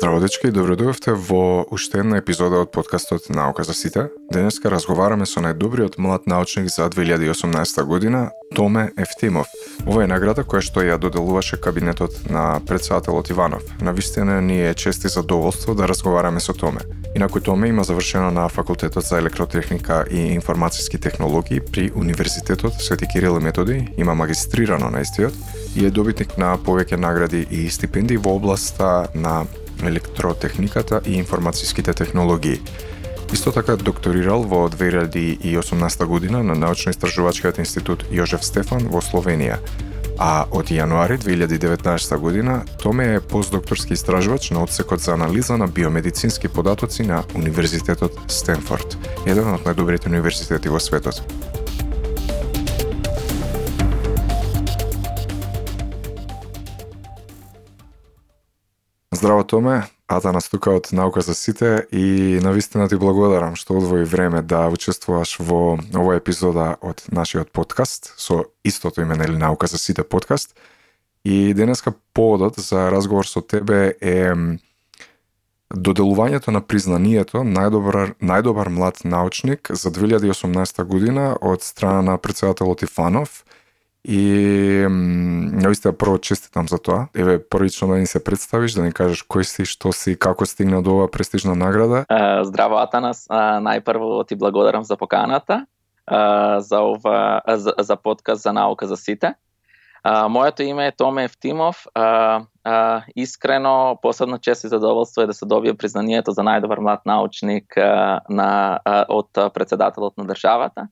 Здраво дечки, добродојавте во уште една епизода од подкастот Наука за сите. Денеска разговараме со најдобриот млад научник за 2018 година, Томе Ефтимов. Ова е награда која што ја доделуваше кабинетот на председателот Иванов. На вистина ни е чест и задоволство да разговараме со Томе. Инаку Томе има завршено на факултетот за електротехника и информациски технологии при Универзитетот Свети Кирил и Методи, има магистрирано на истиот и е добитник на повеќе награди и стипендии во областа на електротехниката и информацијските технологии. Исто така докторирал во 2018 година на научно-истражувачкиот институт Јожеф Стефан во Словенија, а од јануари 2019 година Томе е постдокторски истражувач на одсекот за анализа на биомедицински податоци на Универзитетот Стенфорд, еден од најдобрите универзитети во светот. Здраво Томе, Атанас тука од Наука за сите и навистина ти благодарам што одвои време да учествуваш во оваа епизода од нашиот подкаст со истото име нели Наука за сите подкаст. И денеска поводот за разговор со тебе е доделувањето на признанието најдобар најдобар млад научник за 2018 година од страна на председателот Ифанов И наистина прво честитам за тоа. Еве првично да ни се представиш, да ни кажеш кој си, што си, како стигна до оваа престижна награда. Здраво Атанас, најпрво ти благодарам за поканата за ова за, за подкаст за наука за сите. моето име е Томе Евтимов. искрено, посебно чест и задоволство е да се добие признанието за најдобар млад научник на од председателот на државата.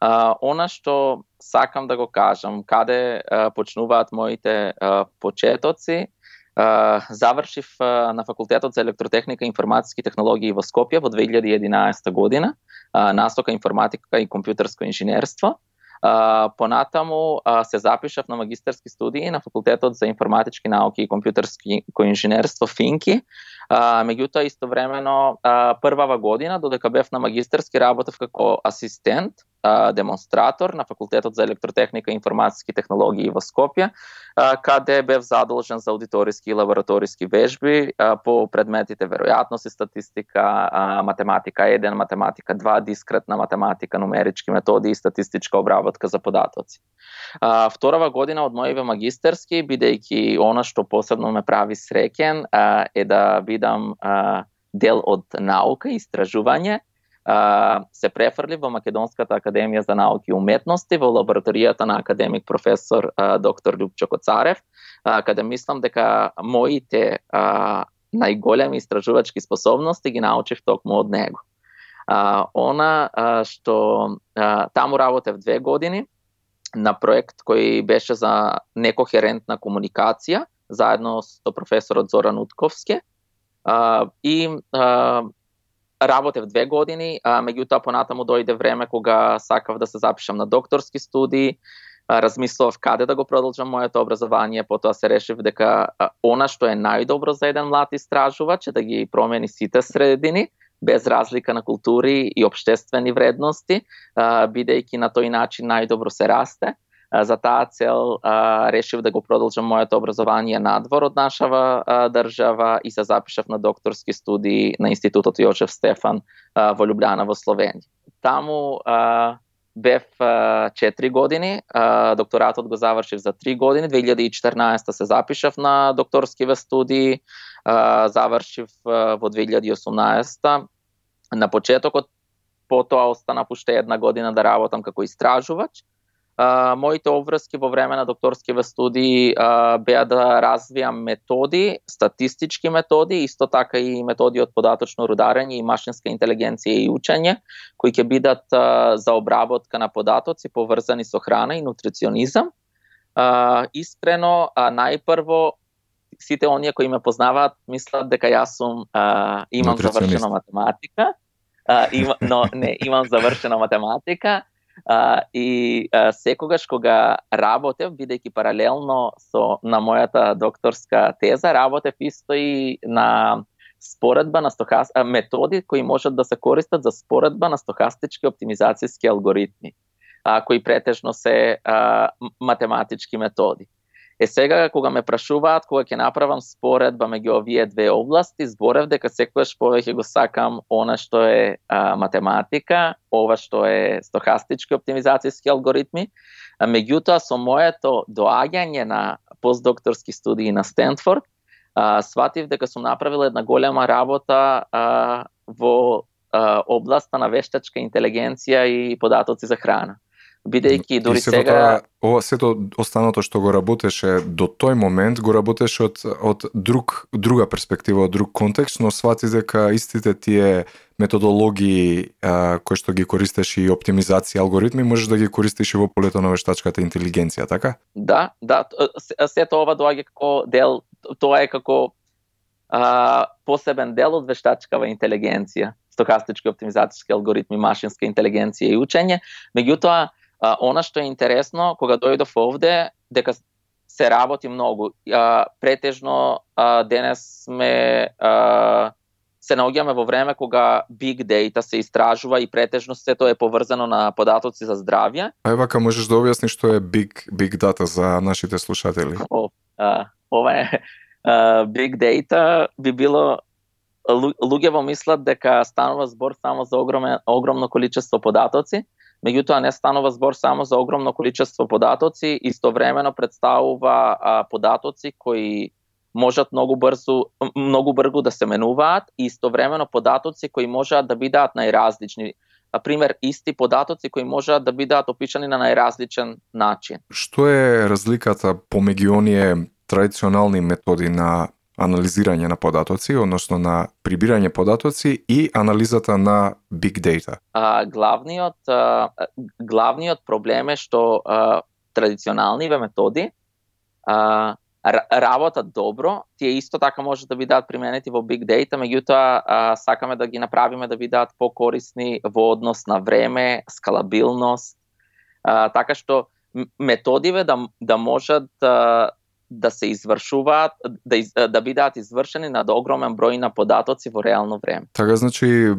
А, она што сакам да го кажам, каде а, почнуваат моите а, почетоци, а, завршив а, на факултетот за електротехника и информатски технологии во Скопје во 2011 година, а, настока информатика и компјутерско инженерство. А, понатаму а, се запишав на магистерски студии на факултетот за информатички науки и компјутерски инженерство Финки. А, меѓутоа истовремено а, првава година додека бев на магистерски работев како асистент а, демонстратор на факултетот за електротехника и информациски технологии во Скопје, а, каде бев задолжен за аудиториски и лабораториски вежби а, по предметите веројатност и статистика, а, математика 1, математика 2, дискретна математика, нумерички методи и статистичка обработка за податоци. А, вторава година од мојиве магистерски, бидејќи она што посебно ме прави среќен а, е да бидам а, дел од наука и истражување се префрли во Македонската академија за науки и уметности во лабораторијата на академик професор доктор Лјупчо Коцарев, каде мислам дека моите најголеми истражувачки способности ги научив токму од него. она што таму работев две години на проект кој беше за некохерентна комуникација заедно со професорот Зоран Утковски и работев две години, а меѓутоа понатаму дојде време кога сакав да се запишам на докторски студии, размислував каде да го продолжам моето образование, потоа се решив дека она што е најдобро за еден млад истражувач е да ги промени сите средини, без разлика на култури и обштествени вредности, бидејќи на тој начин најдобро се расте за таа цел а, решив да го продолжам моето образование надвор од нашава а, држава и се запишав на докторски студии на Институтот Јожеф Стефан а, во Лјубљана во Словенија. Таму а, бев а, 4 години, а, докторатот го завршив за 3 години, 2014 се запишав на докторскиве студии, а, завршив а, во 2018 на почетокот потоа остана уште една година да работам како истражувач а, моите обврски во време на докторскиве студии а, беа да развијам методи, статистички методи, исто така и методи од податочно рударење и машинска интелигенција и учење, кои ќе бидат а, за обработка на податоци поврзани со храна и нутриционизам. А, искрено, а, најпрво сите оние кои ме познаваат мислат дека јас сум а, имам завршена математика, а, има, но не, имам завршена математика, А, и а, секогаш кога работев, бидејќи паралелно со на мојата докторска теза, работев исто и на споредба на стохас... методи кои можат да се користат за споредба на стохастички оптимизацијски алгоритми, а, кои претежно се а, математички методи. Е сега кога ме прашуваат кога ќе направам споредба меѓу овие две области, зборев дека секогаш повеќе го сакам она што е а, математика, ова што е стохастички оптимизацијски алгоритми. А, меѓутоа со моето доаѓање на постдокторски студии на Стенфорд, а, сватив дека сум направил една голема работа а, во а, областа на вештачка интелигенција и податоци за храна бидејќи дури сега тоа, ова сето останато што го работеше до тој момент го работеше од од друг друга перспектива, од друг контекст, но свати дека истите тие методологии а, кои што ги користеш и оптимизација алгоритми можеш да ги користиш и во полето на вештачката интелигенција, така? Да, да, сето ова доаѓа како дел, тоа е како а, посебен дел од вештачкава интелигенција стокастички оптимизацијски алгоритми, машинска интелигенција и учење. Меѓутоа, А, она што е интересно, кога дојдов овде, дека се работи многу. А, претежно а, денес сме а, се наоѓаме во време кога big data се истражува и претежно се тоа е поврзано на податоци за здравје. Ај вака можеш да објасниш што е big big data за нашите слушатели? О, а, ова е а, big data би било луѓето мислат дека станува збор само за огромен, огромно количество податоци, меѓутоа не станува збор само за огромно количество податоци, истовремено представува а, податоци кои можат многу брзо многу брзо да се менуваат и истовремено податоци кои можат да бидат најразлични. На пример, исти податоци кои можат да бидат опишани на најразличен начин. Што е разликата помеѓу оние традиционални методи на анализирање на податоци, односно на прибирање податоци и анализата на big data? А, главниот, а, главниот проблем е што а, традиционалниве методи а, работат добро, тие исто така може да бидат применети во big data, меѓутоа а, сакаме да ги направиме да бидат покорисни во однос на време, скалабилност, а, така што методиве да, да можат а, да се извршуваат, да, из, да бидат извршени над огромен број на податоци во реално време. Така, значи,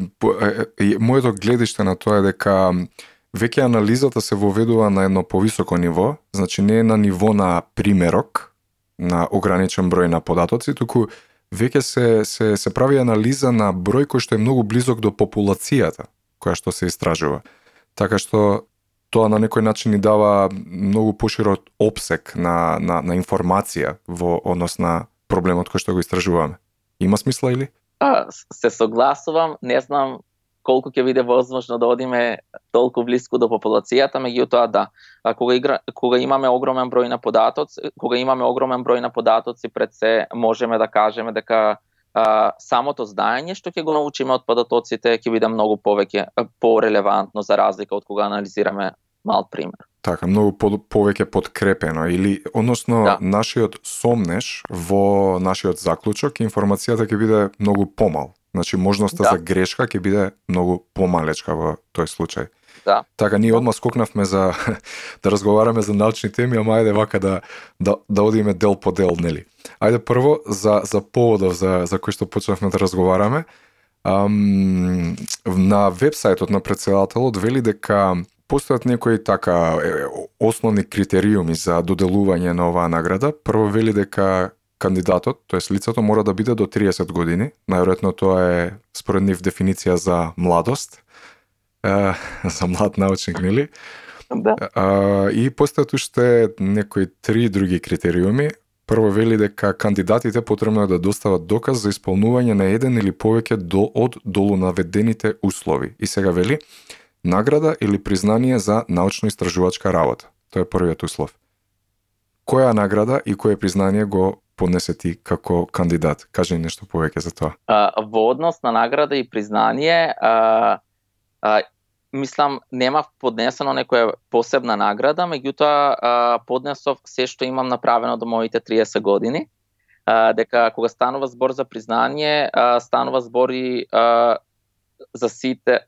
моето гледиште на тоа е дека веќе анализата се воведува на едно повисоко ниво, значи не е на ниво на примерок, на ограничен број на податоци, туку веќе се, се, се прави анализа на број кој што е многу близок до популацијата која што се истражува. Така што тоа на некој начин ни дава многу поширок обсек на, на, на информација во однос на проблемот кој што го истражуваме. Има смисла или? А, се согласувам, не знам колку ќе биде возможно да одиме толку близко до популацијата, меѓутоа да. А кога игра, кога имаме огромен број на податоци, кога имаме огромен број на податоци пред се можеме да кажеме дека а, самото знаење што ќе го научиме од податоците ќе биде многу повеќе порелевантно за разлика од кога анализираме мал пример. Така, многу по, повеќе подкрепено или односно да. нашиот сомнеш во нашиот заклучок информацијата ќе биде многу помал. Значи можноста да. за грешка ќе биде многу помалечка во тој случај. Да. Така ние одма скокнавме за да разговараме за научни теми, ама ајде вака да да да одиме дел по дел, нели? Ајде прво за за поводов за за кој што почнавме да разговараме. Ам, на вебсајтот на председателот вели дека постојат некои така основни критериуми за доделување на оваа награда. Прво вели дека кандидатот, тоест лицето мора да биде до 30 години. Најверојатно тоа е според нив дефиниција за младост. Е, за млад научник, нели? Да. А, и постојат уште некои три други критериуми. Прво вели дека кандидатите потребно е да достават доказ за исполнување на еден или повеќе до од долу наведените услови. И сега вели награда или признание за научно-истражувачка работа. Тоа е првиот услов. Која награда и кое признание го поднесе ти како кандидат? Кажи нешто повеќе за тоа. А, во однос на награда и признание, а, а, мислам, нема поднесено некоја посебна награда, меѓутоа поднесов се што имам направено до моите 30 години. А, дека кога станува збор за признание, а, станува збор и а, за сите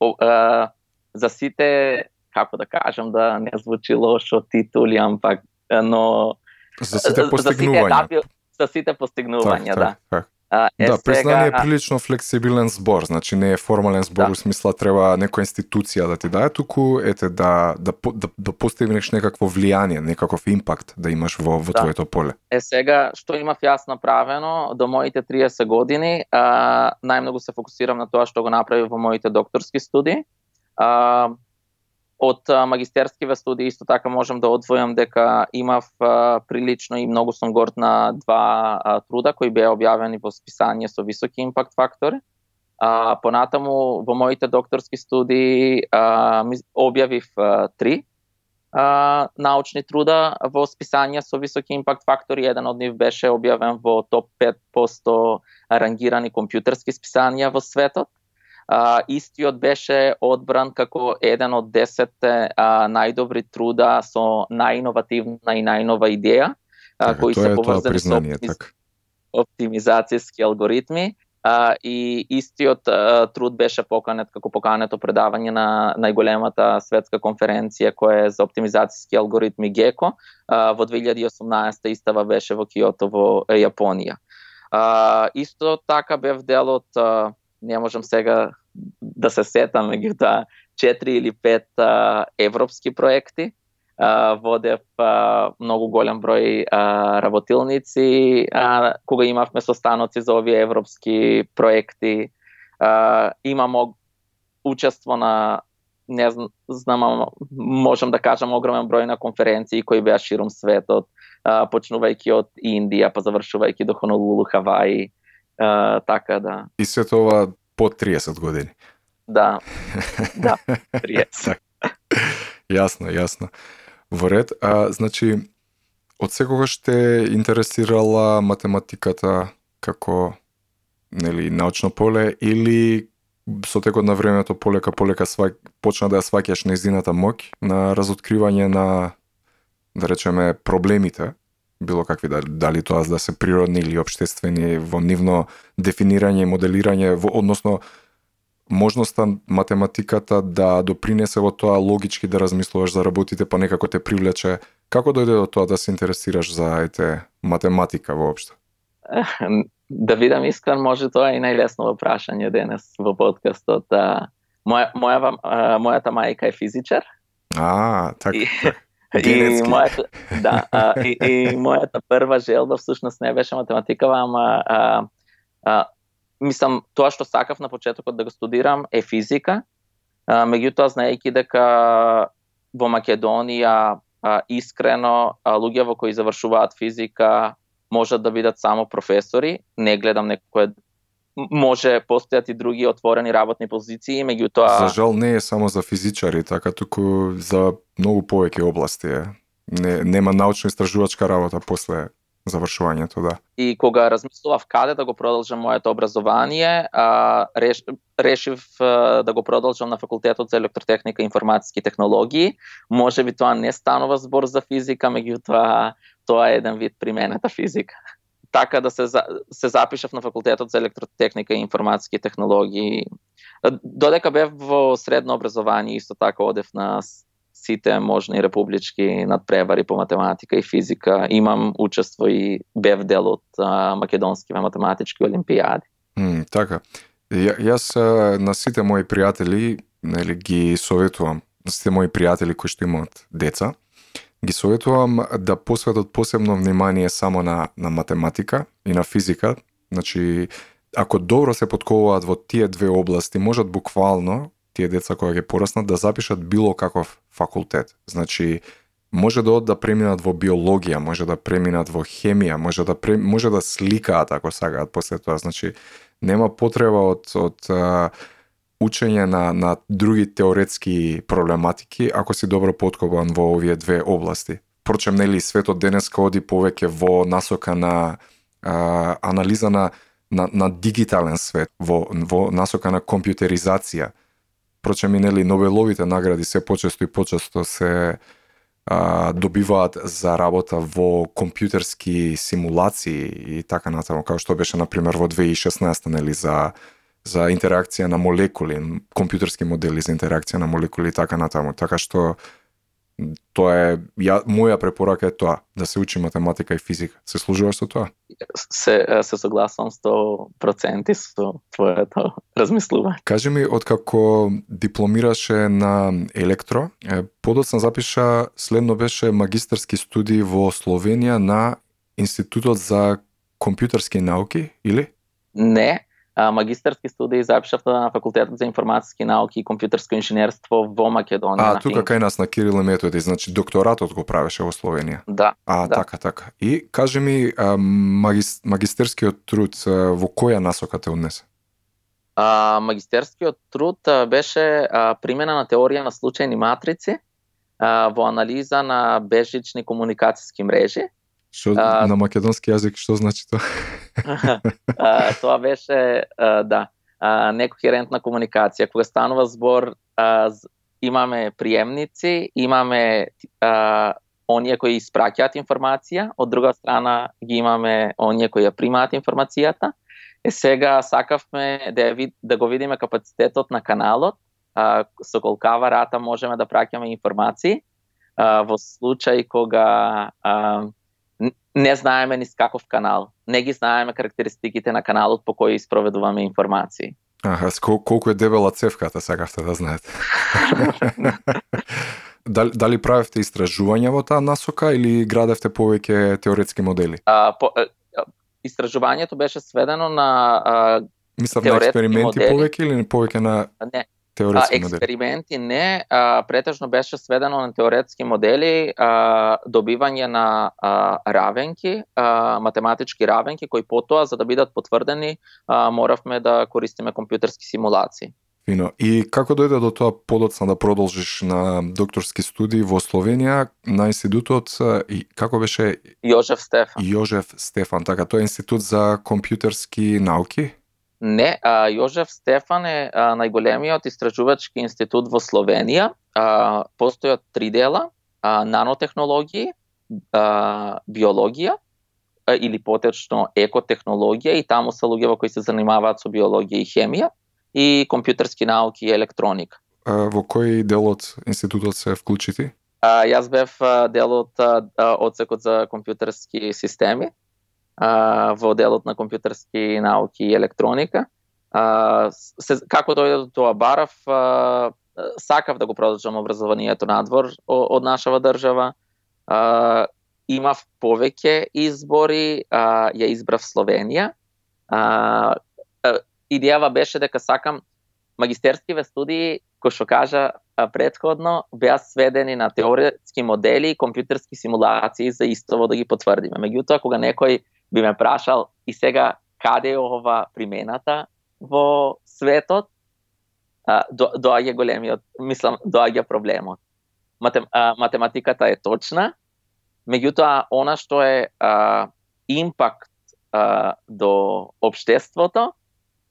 а, за сите како да кажам да не звучи лошо титули, ампак но за сите постигнувања. За сите, етапи, за сите постигнувања, так, да. Так, так. А, е, да, признание сега... е прилично флексибилен збор, значи не е формален збор Да. у смисла треба некоја институција да ти даде, туку ете да да да, да постигнеш некакво влијание, некаков импакт да имаш во во Да. твоето поле. Е сега, што имав јас направено до моите 30 години, а, најмногу се фокусирам на тоа што го направив во моите докторски студии. А, од магистерскиве студии исто така можам да одвојам дека имав а, прилично и многу сум горд на два а, труда кои беа објавени во списание со високи импакт фактори. А, понатаму во моите докторски студии а, објавив а, три а, научни труда во списанија со високи импакт фактори. Еден од нив беше објавен во топ 5% рангирани компјутерски списанија во светот. А, истиот беше одбран како еден од 10 а, најдобри труда со најиновативна и најнова идеја, а, кои се поврзани со оптимиз- така. оптимизацијски алгоритми. А, и истиот а, труд беше поканет како покането предавање на најголемата светска конференција која е за оптимизацијски алгоритми ГЕКО. А, во 2018 истава беше во Киото во Јапонија. А, исто така бев дел од а, не можам сега да се сетам меѓутоа 4 или 5 а, европски проекти а, водев а, многу голем број а, работилници, а, кога имавме состаноци за овие европски проекти. А, имам учество на не знам, можам да кажам огромен број на конференции кои беа ширум светот, а, почнувајќи од Индија, па завршувајќи до Хонолулу, Хаваи, а, така да. И се тоа по 30 години. Да. Да, 30. Јасно, јасно. Во ред, а значи од секогаш те интересирала математиката како нели научно поле или со текот на времето полека полека свак, почна да ја сваќаш нејзината моќ на разоткривање на да речеме проблемите било какви да, дали тоа да се природни или обштествени во нивно дефинирање и моделирање во односно можноста математиката да допринесе во тоа логички да размислуваш за работите, па некако те привлече. Како дојде до тоа да се интересираш за ете математика воопшто? да видам искрен, може тоа е и најлесно прашање денес во подкастот. А, Моја, моја, мојата мајка е физичар А, така. и, и мојата да, а, и, и мојата прва желба всушност не беше математика, ама а, а, мислам тоа што сакав на почетокот да го студирам е физика. А, меѓутоа знаејќи дека во Македонија а, искрено а, луѓе во кои завршуваат физика можат да бидат само професори, не гледам некој м- може постојат и други отворени работни позиции, меѓутоа За жал не е само за физичари, така туку за многу повеќе области е. Не, нема научно-истражувачка работа после завршувањето, да. и кога размислував каде да го продолжам моето образование, а, реш, решив а, да го продолжам на факултетот за електротехника и информатски технологии. Може би тоа не станува збор за физика, меѓутоа тоа е еден вид применета физика. Така да се, се запишав на факултетот за електротехника и информатски технологии. Додека бев во средно образование, исто така одев на сите можни републички надпревари по математика и физика. Имам учество и бев дел од а, македонскиве математички олимпијади. Mm, така. Ја, јас на сите мои пријатели, нели ги советувам, на сите мои пријатели кои што имаат деца, ги советувам да посветат посебно внимание само на на математика и на физика. Значи, ако добро се подковуваат во тие две области, можат буквално тие деца кои ќе пораснат да запишат било каков факултет. Значи, може да од да преминат во биологија, може да преминат во хемија, може да пре, може да сликаат ако сакаат после тоа. Значи, нема потреба од од учење на на други теоретски проблематики ако си добро подкопан во овие две области. Прочем, нели светот денеска оди повеќе во насока на а, анализа на, на на дигитален свет, во во насока на компјутеризација. Прочем и нели Нобеловите награди се почесто и почесто се а, добиваат за работа во компјутерски симулации и така натаму, како што беше на пример во 2016 нели за за интеракција на молекули, компјутерски модели за интеракција на молекули и така натаму. Така што Тоа е ја моја препорака е тоа, да се учи математика и физика. Се служуваш со тоа? Се се согласувам 100% со твоето размислување. Кажи ми откако дипломираше на електро, подоцна запиша следно беше магистерски студии во Словенија на Институтот за компјутерски науки или? Не, магистарски студии запишав на факултетот за информатски науки и компјутерско инженерство во Македонија. А, тука кај нас на Кирил Методи, значи докторатот го правеше во Словенија. Да. А, да. така, така. И кажи ми, магис, магистерскиот труд во која насока те однесе? А, магистерскиот труд беше а, примена на теорија на случајни матрици а, во анализа на бежични комуникацијски мрежи Што а, на македонски јазик што значи тоа? а, тоа беше а, да, а, некохерентна комуникација. Кога станува збор а, имаме приемници, имаме а, оние кои испраќаат информација, од друга страна ги имаме оние кои ја примаат информацијата. Е сега сакавме да, ја, да го видиме капацитетот на каналот, а, со колкава рата можеме да праќаме информации, а, во случај кога а, не знаеме ни каков канал. Не ги знаеме карактеристиките на каналот по кој испроведуваме информации. Аха, кол колку е дебела цевката, сакавте да знаете. дали, дали правевте истражувања во таа насока или градевте повеќе теоретски модели? А, по, а, истражувањето беше сведено на а, Мислам на експерименти модели. повеќе или повеќе на Не, теоретски а, експерименти модели? не, а, претежно беше сведено на теоретски модели, а, добивање на а, равенки, а, математички равенки, кои потоа за да бидат потврдени, а, моравме да користиме компјутерски симулации. Фино. И како дојде до тоа подоцна да продолжиш на докторски студии во Словенија на институтот и како беше Јожев Стефан. Јожев Стефан, така тоа е институт за компјутерски науки? Не, а, Јожев Стефан е а, најголемиот истражувачки институт во Словенија. А, постојат три дела, а, нанотехнологии, а, биологија, а, или потечно екотехнологија и таму се луѓе кои се занимаваат со биологија и хемија и компјутерски науки и електроника. А, во кој дел од институтот се вклучити? А, јас бев дел од одсекот за компјутерски системи а, во делот на компјутерски науки и електроника. А, се, како дојде до тоа барав, а, сакав да го продолжам образованието надвор од нашава држава. А, имав повеќе избори, а, ја избрав Словенија. А, идејава беше дека сакам магистерскиве студии, кој што кажа предходно, беа сведени на теоретски модели и компјутерски симулации за истово да ги потврдиме. Меѓутоа, кога некој би ме прашал и сега каде е ова примената во светот, до, доаѓа големиот, мислам, доаѓа проблемот. Матем, а, математиката е точна, меѓутоа она што е а, импакт а, до обштеството,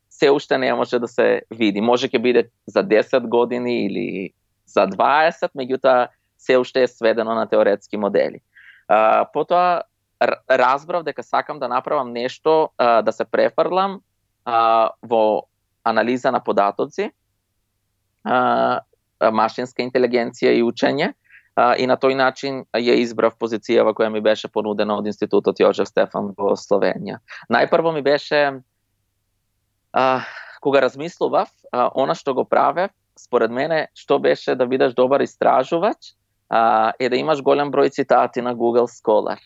се уште не може да се види. Може ќе биде за 10 години или за 20, меѓутоа се уште е сведено на теоретски модели. А, потоа разбрав дека сакам да направам нешто а, да се префрлам а, во анализа на податоци, а, машинска интелигенција и учење, а, и на тој начин ја избрав позицијава која ми беше понудена од Институтот Јожев Стефан во Словенија. Најпрво ми беше, а, кога размислував, а, она што го правев, според мене, што беше да бидеш добар истражувач, а, е да имаш голем број цитати на Google Scholar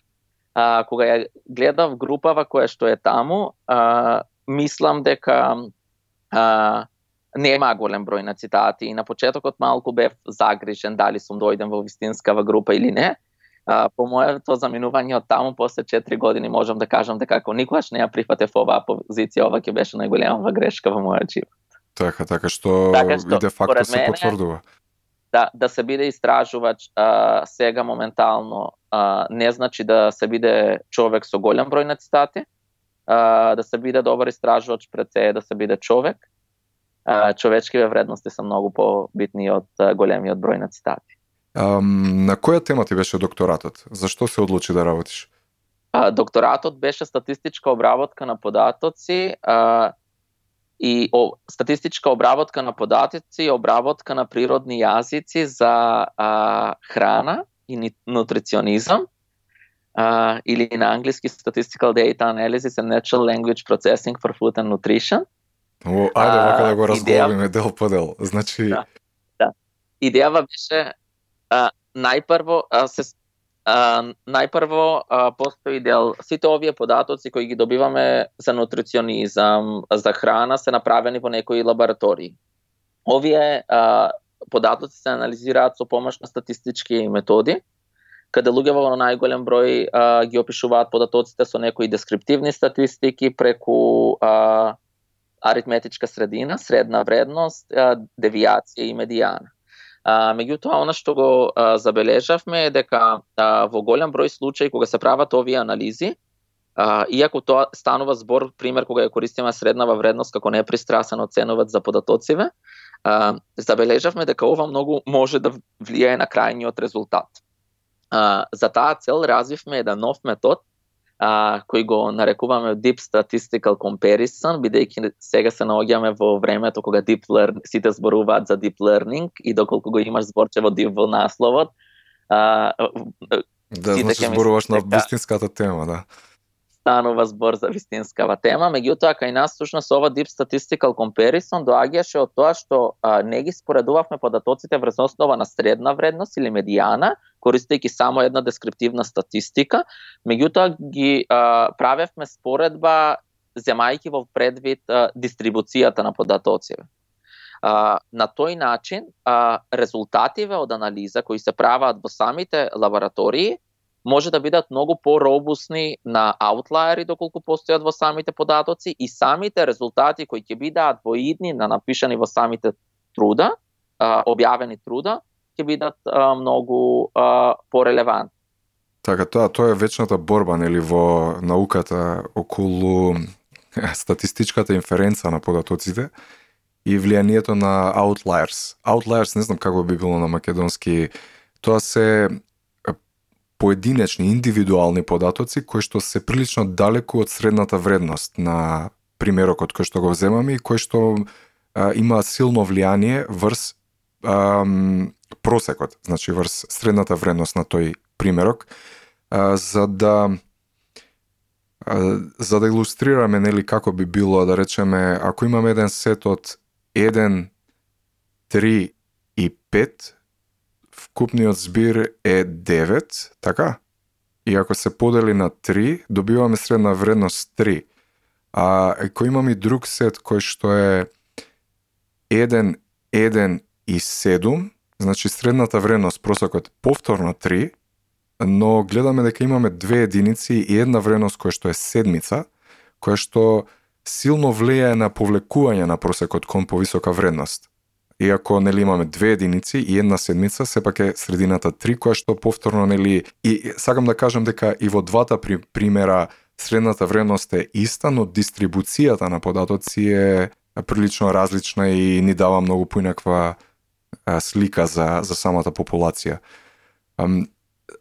а, кога ја гледав групава која што е таму, а, мислам дека а, нема голем број на цитати и на почетокот малку бев загрижен дали сум дојден во вистинскава група или не. А, по моето заминување од таму после 4 години можам да кажам дека ако никогаш не ја прифатев оваа позиција, ова ќе беше најголемава грешка во мојот живот. Така, така што, така што и де факто се потврдува да, да се биде истражувач а, сега моментално а, не значи да се биде човек со голем број на цитати, а, да се биде добар истражувач пред се да се биде човек. А, човечкиве вредности се многу побитни од големиот број на цитати. А, на која тема ти беше докторатот? Зашто се одлучи да работиш? А, докторатот беше статистичка обработка на податоци а, и о, статистичка обработка на податици и обработка на природни јазици за а, храна и нутриционизам а, или на англиски Statistical Data Analysis and Natural Language Processing for Food and Nutrition. О, ајде вака да го разговараме дел по дел. Значи... Да, да. Идејава беше а, најпрво а, се најпрво а, постои дел сите овие податоци кои ги добиваме за нутриционизам, за храна се направени во некои лаборатории. Овие а, податоци се анализираат со помош на статистички методи, каде луѓето во најголем број а, ги опишуваат податоците со некои дескриптивни статистики преку а, аритметичка средина, средна вредност, а, девијација и медијана. А, меѓутоа, она што го а, забележавме е дека а, во голем број случаи кога се прават овие анализи, а, иако тоа станува збор, пример, кога ја користиме среднава вредност како непристрасен оценувач за податоциве, а, забележавме дека ова многу може да влијае на крајниот резултат. А, за таа цел развивме еден нов метод а, кој го нарекуваме Deep Statistical Comparison, бидејќи сега се наоѓаме во времето кога deep learn, сите зборуваат за deep learning и доколку го имаш зборче во deep во насловот, а, да, значи зборуваш на вистинската тема, да станува збор за вистинскава тема, меѓутоа кај нас всушност ова Deep Statistical Comparison доаѓаше од тоа што а, не ги споредувавме податоците врз основа на средна вредност или медијана, користејќи само една дескриптивна статистика, меѓутоа ги а, правевме споредба земајќи во предвид а, дистрибуцијата на податоците. А, на тој начин а, резултативе од анализа кои се прават во самите лаборатории може да бидат многу поробусни на аутлаери доколку постојат во самите податоци и самите резултати кои ќе бидат воидни на напишани во самите труда, објавени труда, ќе бидат многу порелевантни. Така, тоа, тоа е вечната борба нели во науката околу статистичката инференца на податоците и влијанието на outliers. Outliers не знам како би било на македонски. Тоа се поединечни, индивидуални податоци кои што се прилично далеку од средната вредност на примерокот кој што го земаме и кој што а, има силно влијание врз а, просекот, значи врз средната вредност на тој примерок, а, за да а, за да илустрираме нели како би било да речеме ако имаме еден сет од 1 3 и 5 Купниот збир е 9, така? И ако се подели на 3, добиваме средна вредност 3. А ако имаме и друг сет кој што е 1, 1 и 7, значи средната вредност просекот повторно 3, но гледаме дека имаме две единици и една вредност која што е седмица, која што силно влијае на повлекување на просекот кон повисока вредност иако нели имаме две единици и една седмица, сепак е средината три, која што повторно нели и сакам да кажам дека и во двата при, примера средната вредност е иста, но дистрибуцијата на податоци е прилично различна и ни дава многу поинаква слика за, за самата популација.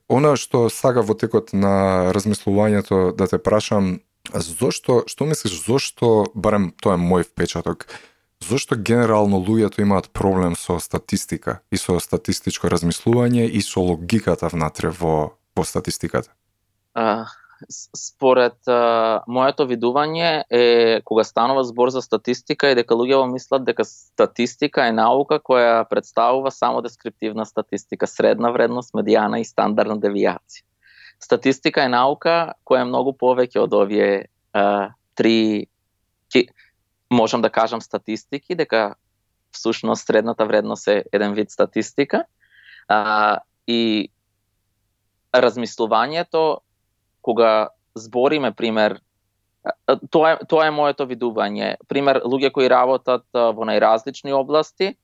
Она што сага во текот на размислувањето да те прашам, зошто, што мислиш, зошто, барем тоа е мој впечаток, Зошто генерално луѓето имаат проблем со статистика и со статистичко размислување и со логиката внатре во, во статистиката? А, според а, моето видување е кога станува збор за статистика е дека луѓето мислат дека статистика е наука која представува само дескриптивна статистика, средна вредност, медијана и стандардна девијација. Статистика е наука која е многу повеќе од овие а, три можам да кажам статистики, дека всушност средната вредност е еден вид статистика. А, и размислувањето, кога збориме, пример, тоа е, тоа е моето видување. Пример, луѓе кои работат во најразлични области,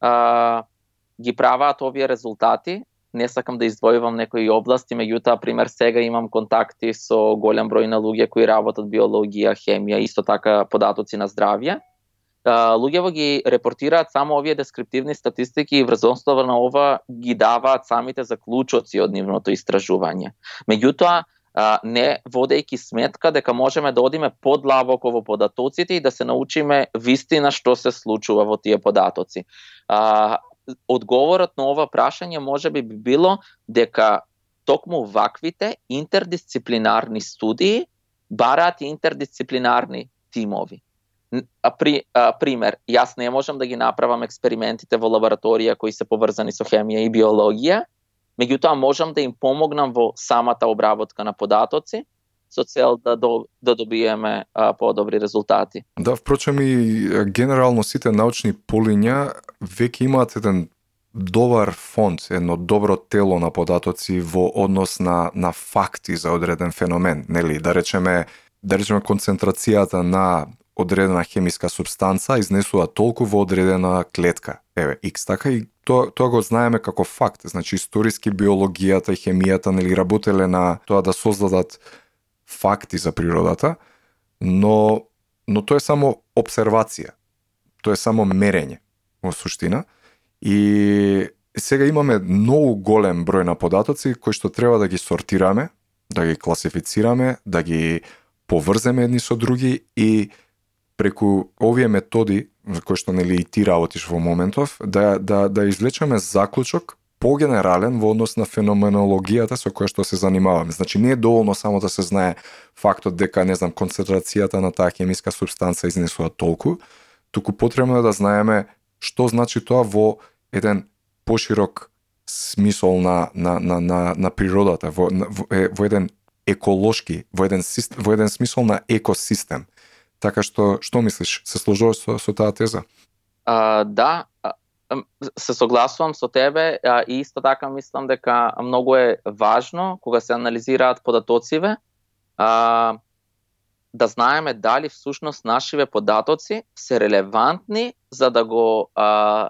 а, ги прават овие резултати не сакам да издвојувам некои области, меѓутоа пример сега имам контакти со голем број на луѓе кои работат биологија, хемија, исто така податоци на здравје. Луѓево ги репортираат само овие дескриптивни статистики и врз основа на ова ги даваат самите заклучоци од нивното истражување. Меѓутоа, не водејќи сметка дека можеме да одиме подлабоко во податоците и да се научиме вистина што се случува во тие податоци. А, одговорот на ова прашање може би би било дека токму ваквите интердисциплинарни студии бараат интердисциплинарни тимови. А, при, а, пример, јас не можам да ги направам експериментите во лабораторија кои се поврзани со хемија и биологија, меѓутоа можам да им помогнам во самата обработка на податоци, со цел да, до, да добиеме а, подобри резултати. Да, впрочем и генерално сите научни полиња веќе имаат еден добар фонд, едно добро тело на податоци во однос на, на факти за одреден феномен, нели? Да речеме, да речеме концентрацијата на одредена хемиска субстанца изнесува толку во одредена клетка. Еве, X, така и тоа, тоа го знаеме како факт. Значи, историски биологијата и хемијата нели работеле на тоа да создадат факти за природата, но но тоа е само обсервација. Тоа е само мерење во суштина. И сега имаме многу голем број на податоци кои што треба да ги сортираме, да ги класифицираме, да ги поврземе едни со други и преку овие методи кои што нели и ти работиш во моментов, да да да извлечеме заклучок погенерален во однос на феноменологијата со која што се занимаваме. Значи не е доволно само да се знае фактот дека не знам концентрацијата на таа хемиска субстанца изнесува толку, туку потребно е да знаеме што значи тоа во еден поширок смисол на, на, на, на, на природата, во, во, во еден еколошки, во еден, во еден смисол на екосистем. Така што, што мислиш, се сложуваш со, со таа теза? А, да, се согласувам со тебе а, и исто така мислам дека многу е важно кога се анализираат податоциве а, да знаеме дали всушност нашиве податоци се релевантни за да го а,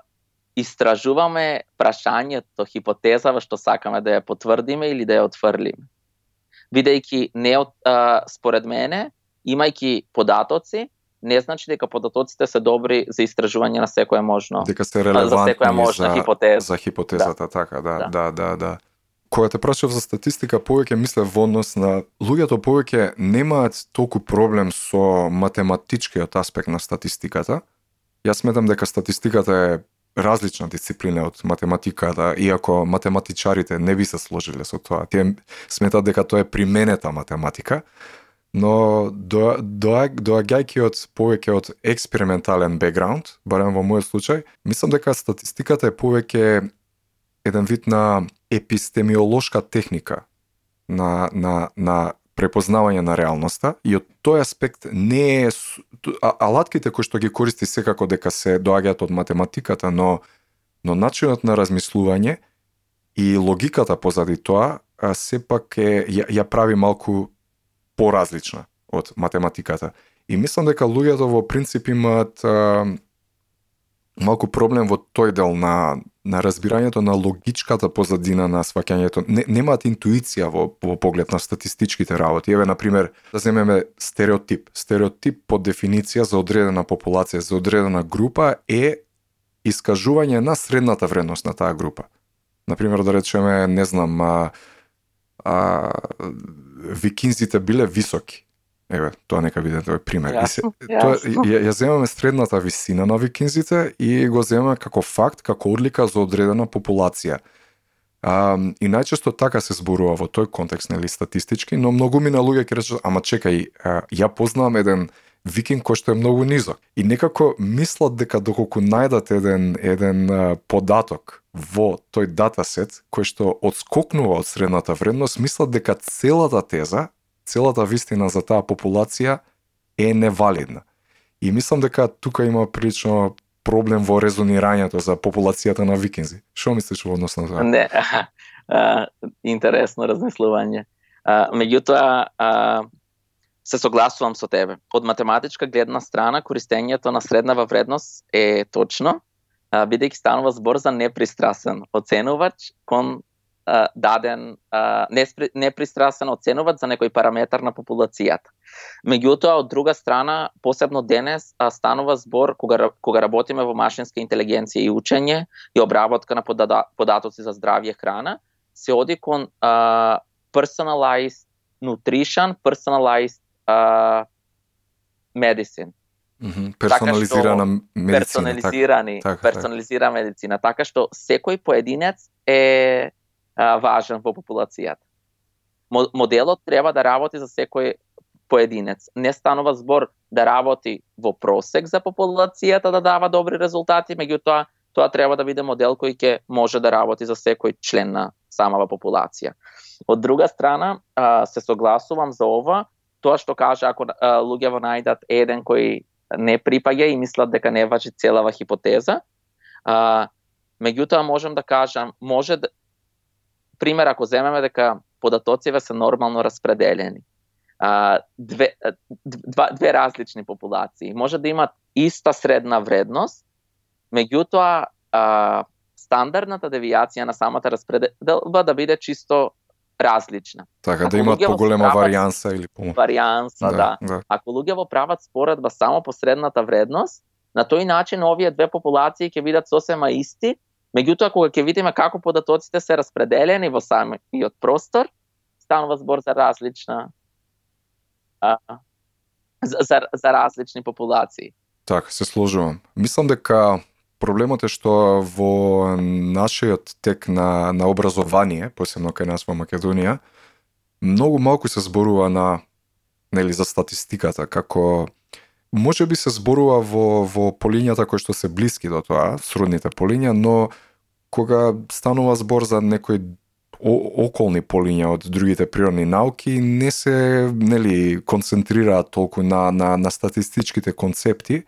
истражуваме прашањето, хипотезава што сакаме да ја потврдиме или да ја отфрлиме. Бидејќи не а, според мене, имајќи податоци, не значи дека податоците се добри за истражување на секоја можно. Дека се релевантни за секоја можна за, хипотеза. За хипотезата, да. така, да, да, да, да. да. Кога те прашав за статистика, повеќе мисле во однос на луѓето повеќе немаат толку проблем со математичкиот аспект на статистиката. Јас сметам дека статистиката е различна дисциплина од математиката, иако математичарите не би се сложиле со тоа. Тие сметат дека тоа е применета математика, но до, до, доаѓајќи од повеќе од експериментален бекграунд, барем во мојот случај, мислам дека статистиката е повеќе еден вид на епистемиолошка техника на, на, на препознавање на реалноста и од тој аспект не е алатките кои што ги користи секако дека се доаѓаат од математиката, но но начинот на размислување и логиката позади тоа а, сепак е ја, ја прави малку поразлична од математиката. И мислам дека луѓето во принцип имаат а, малку проблем во тој дел на на разбирањето на логичката позадина на сваќањето. Не, немаат интуиција во, во поглед на статистичките работи. Еве, на пример, да земеме стереотип. Стереотип по дефиниција за одредена популација, за одредена група е искажување на средната вредност на таа група. Например, да речеме, не знам, а, а, викинзите биле високи. Еве, тоа нека биде тој пример. Јасно, и се, тоа, ја, ја земаме средната висина на викинзите и го земаме како факт, како одлика за одредена популација. А, и најчесто така се зборува во тој контекст, нели, статистички, но многу ми на луѓе ќе речат, ама чекај, а, ја познавам еден викинг кој што е многу низок. И некако мислат дека доколку најдат еден, еден а, податок во тој датасет кој што одскокнува од средната вредност, мислат дека целата теза целата вистина за таа популација е невалидна. И мислам дека тука има прилично проблем во резонирањето за популацијата на викинзи. Што мислиш во однос на тоа? Не, а, интересно размислување. А, меѓутоа, а, се согласувам со тебе. Од математичка гледна страна, користењето на среднава вредност е точно, бидејќи станува збор за непристрасен оценувач кон даден непристрасен оценувач за некој параметар на популацијата. Меѓутоа, од друга страна, посебно денес, станува збор кога, кога работиме во машинска интелигенција и учење и обработка на податоци за здравје храна, се оди кон а, personalized nutrition, personalized а, medicine. Mm -hmm. Персонализирана медицина. Персонализирани, така, така, персонализирана така. медицина. Така што секој поединец е а, важен во популацијата. Моделот треба да работи за секој поединец. Не станува збор да работи во просек за популацијата да дава добри резултати, меѓутоа тоа треба да биде модел кој ќе може да работи за секој член на самава популација. Од друга страна, се согласувам за ова, тоа што кажа ако луѓето најдат еден кој не припаѓа и мислат дека не важи целава хипотеза, а, меѓутоа можам да кажам, може да, пример ако земеме дека податоците се нормално распределени, а, две, два, две различни популации. Може да имат иста средна вредност, меѓутоа а, стандардната девијација на самата распределба да биде чисто различна. Така, Ако да имат поголема варијанса или по... Варијанса, да, да. да. Ако луѓето прават споредба само по средната вредност, на тој начин овие две популации ќе бидат сосема исти, меѓутоа кога ќе видиме како податоците се распределени во самиот простор, станува збор за различна а, за, за, за различни популации. Така, се сложувам. Мислам дека проблемот е што во нашиот тек на, на образование, посебно кај нас во Македонија, многу малку се зборува на нели за статистиката како може би се зборува во во полињата кои што се блиски до тоа, сродните полиња, но кога станува збор за некој околни полиња од другите природни науки не се нели концентрираат толку на на на статистичките концепти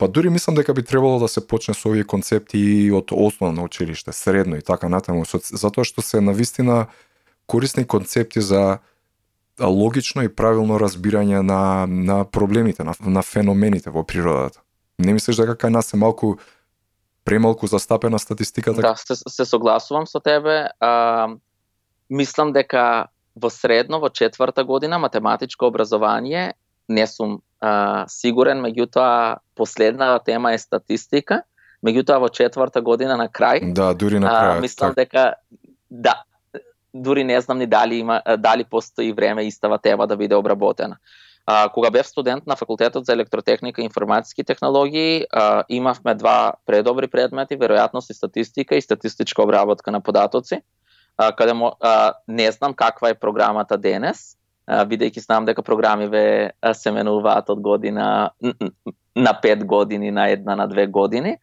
Па дури мислам дека би требало да се почне со овие концепти и од основно училиште, средно и така натаму, затоа што се навистина корисни концепти за логично и правилно разбирање на, на проблемите, на, на феномените во природата. Не мислиш дека кај нас е малку премалку застапена статистиката? Да, се, се согласувам со тебе. А, мислам дека во средно, во четврта година, математичко образование, не сум а, сигурен, меѓутоа последната тема е статистика, меѓутоа во четврта година на крај. Да, дури на крај. А, мислам так. дека да, дури не знам ни дали има дали постои време истава тема да биде обработена. А, кога бев студент на факултетот за електротехника и информатски технологии, а, имавме два предобри предмети, веројатност и статистика и статистичка обработка на податоци, а, каде мо, а, не знам каква е програмата денес, бидејќи знам дека програмиве се менуваат од година на пет години, на една, на две години.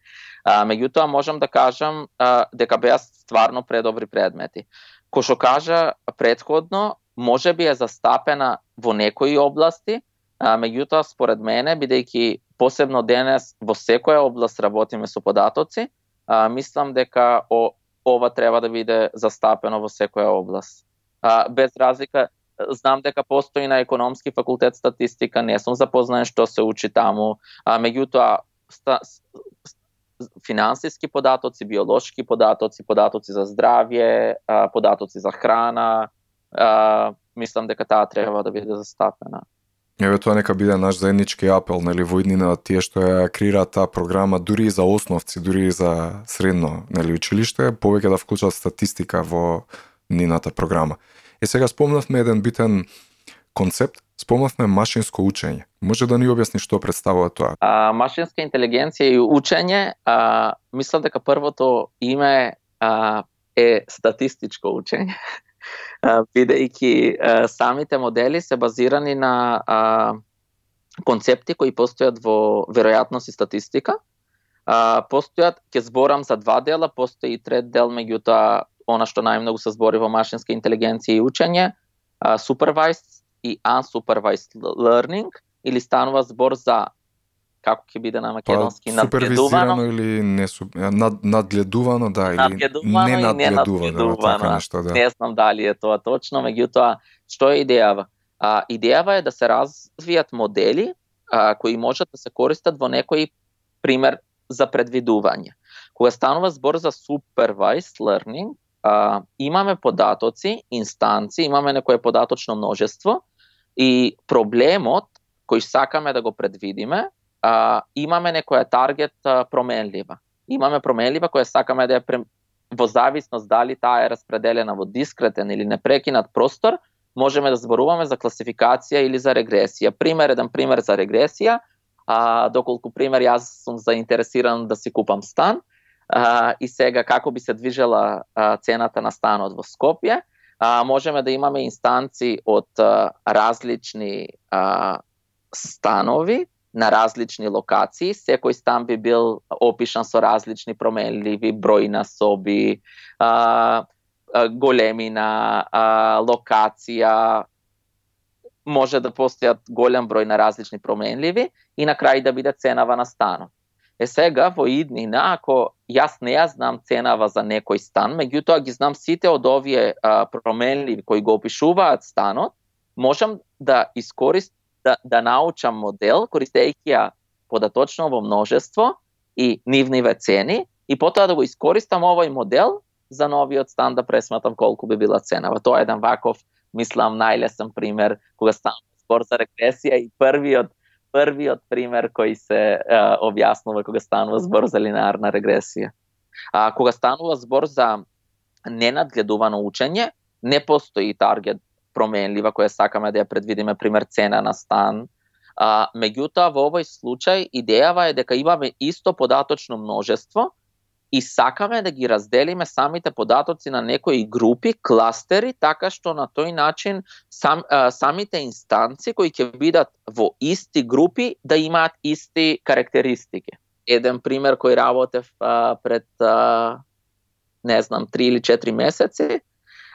А, меѓутоа, можам да кажам а, дека беа стварно предобри предмети. Ко што кажа предходно, може би е застапена во некои области, а, меѓутоа, според мене, бидејќи посебно денес во секоја област работиме со податоци, а, мислам дека о, ова треба да биде застапено во секоја област. А, без разлика, знам дека постои на економски факултет статистика, не сум запознаен што се учи таму, а меѓутоа ста, финансиски податоци, биолошки податоци, податоци за здравје, податоци за храна, мислам дека таа треба да биде застапена. Еве тоа нека биде наш заеднички апел, нели во иднина тие што ја креираат таа програма дури и за основци, дури и за средно, нели училиште, повеќе да вклучат статистика во нината програма. Е сега спомнавме еден битен концепт, спомнавме машинско учење. Може да ни објасни што представува тоа? А, машинска интелигенција и учење, а, мислам дека првото име а, е статистичко учење. бидејќи самите модели се базирани на а, концепти кои постојат во веројатност и статистика. А, постојат, ќе зборам за два дела, постои и трет дел, меѓутоа она што најмногу се збори во машинска интелигенција и учење, supervised и unsupervised learning, или станува збор за како ќе биде на македонски па, надгледувано или не над, надгледувано да или надгледувано не надгледувано, така нешто да. Не знам дали е тоа точно, меѓутоа што е идејава? А, идејава е да се развијат модели а, кои можат да се користат во некој пример за предвидување. Кога станува збор за supervised learning, а, имаме податоци, инстанци, имаме некое податочно множество и проблемот кој сакаме да го предвидиме, а, имаме некоја таргет а, променлива. Имаме променлива која сакаме да ја во зависност дали таа е распределена во дискретен или непрекинат простор, можеме да зборуваме за класификација или за регресија. Пример, еден пример за регресија, а, доколку пример јас сум заинтересиран да си купам стан, а, и сега како би се движела а, цената на станот во Скопје, а, можеме да имаме инстанци од а, различни а, станови на различни локации. Секој стан би бил опишан со различни променливи, број на соби, а, големина, а, локација, може да постојат голем број на различни променливи и на крај да биде ценава на станот. Е сега во иднина, ако јас не ја знам ценава за некој стан, меѓутоа ги знам сите од овие а, променливи кои го опишуваат станот, можам да искорист, да, да научам модел користејќи ја податочно во множество и нивниве цени и потоа да го искористам овој модел за новиот стан да пресматам колку би била ценава. Тоа е еден ваков, мислам, најлесен пример кога станува спор за регресија и првиот првиот пример кој се е, објаснува кога станува збор за линарна регресија. А кога станува збор за ненадгледувано учење, не постои таргет променлива која сакаме да ја предвидиме пример цена на стан. А, меѓутоа во овој случај идејава е дека имаме исто податочно множество и сакаме да ги разделиме самите податоци на некои групи, кластери, така што на тој начин сам, а, самите инстанци кои ќе бидат во исти групи да имаат исти карактеристики. Еден пример кој работев а, пред а, не знам 3 или 4 месеци,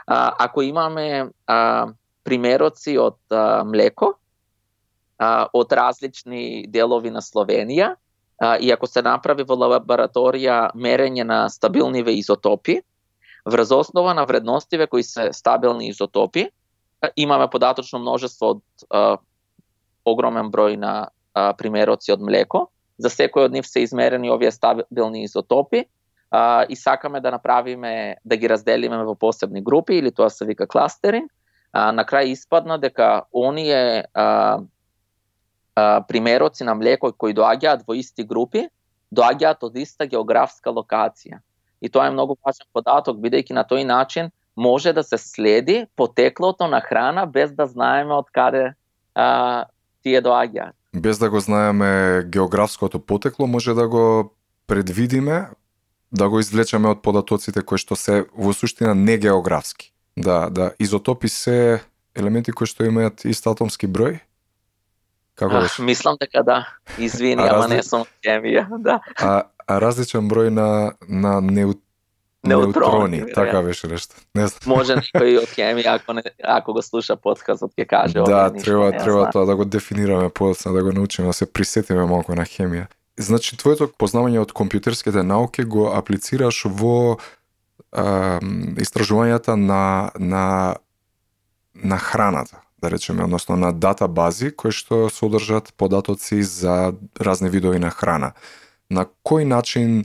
а, ако имаме а, примероци од а, млеко а, од различни делови на Словенија, а, и ако се направи во лабораторија мерење на стабилниве изотопи, врз основа на вредностиве кои се стабилни изотопи, имаме податочно множество од а, огромен број на а, примероци од млеко. За секој од нив се измерени овие стабилни изотопи а, и сакаме да направиме, да ги разделиме во посебни групи, или тоа се вика кластеринг. А, на крај испадна дека оние а, а, примероци на млеко кои доаѓаат во исти групи, доаѓаат од иста географска локација. И тоа е многу важен податок, бидејќи на тој начин може да се следи потеклото на храна без да знаеме од каде а, тие доаѓаат. Без да го знаеме географското потекло, може да го предвидиме, да го извлечеме од податоците кои што се во суштина не географски. Да, да, изотопи се елементи кои што имаат ист атомски број, Како беше? Мислам дека да. Извини, а ама разли... не сум хемија, да. А, а различен број на на неут... неутрони, неутрони така беше нешто. Не знам. Може некој од хемија ако не ако го слуша подкастот ќе каже Да, треба ништо, треба тоа да го дефинираме подоцна, да го научиме, да се присетиме малку на хемија. Значи твоето познавање од компјутерските науки го аплицираш во а, истражувањата на на на храната да речеме, односно на датабази кои што содржат податоци за разни видови на храна. На кој начин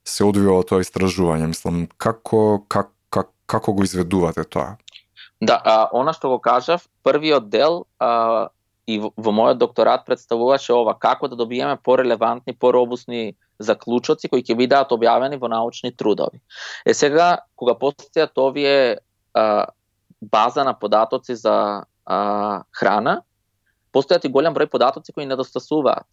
се одвива тоа истражување? Мислам, како, как, как, како го изведувате тоа? Да, а, она што го кажав, првиот дел а, и во, во мојот докторат представуваше ова, како да добиеме порелевантни, поробусни заклучоци кои ќе бидат објавени во научни трудови. Е сега, кога постојат овие а, база на податоци за а, храна, постојат и голем број податоци кои недостасуваат.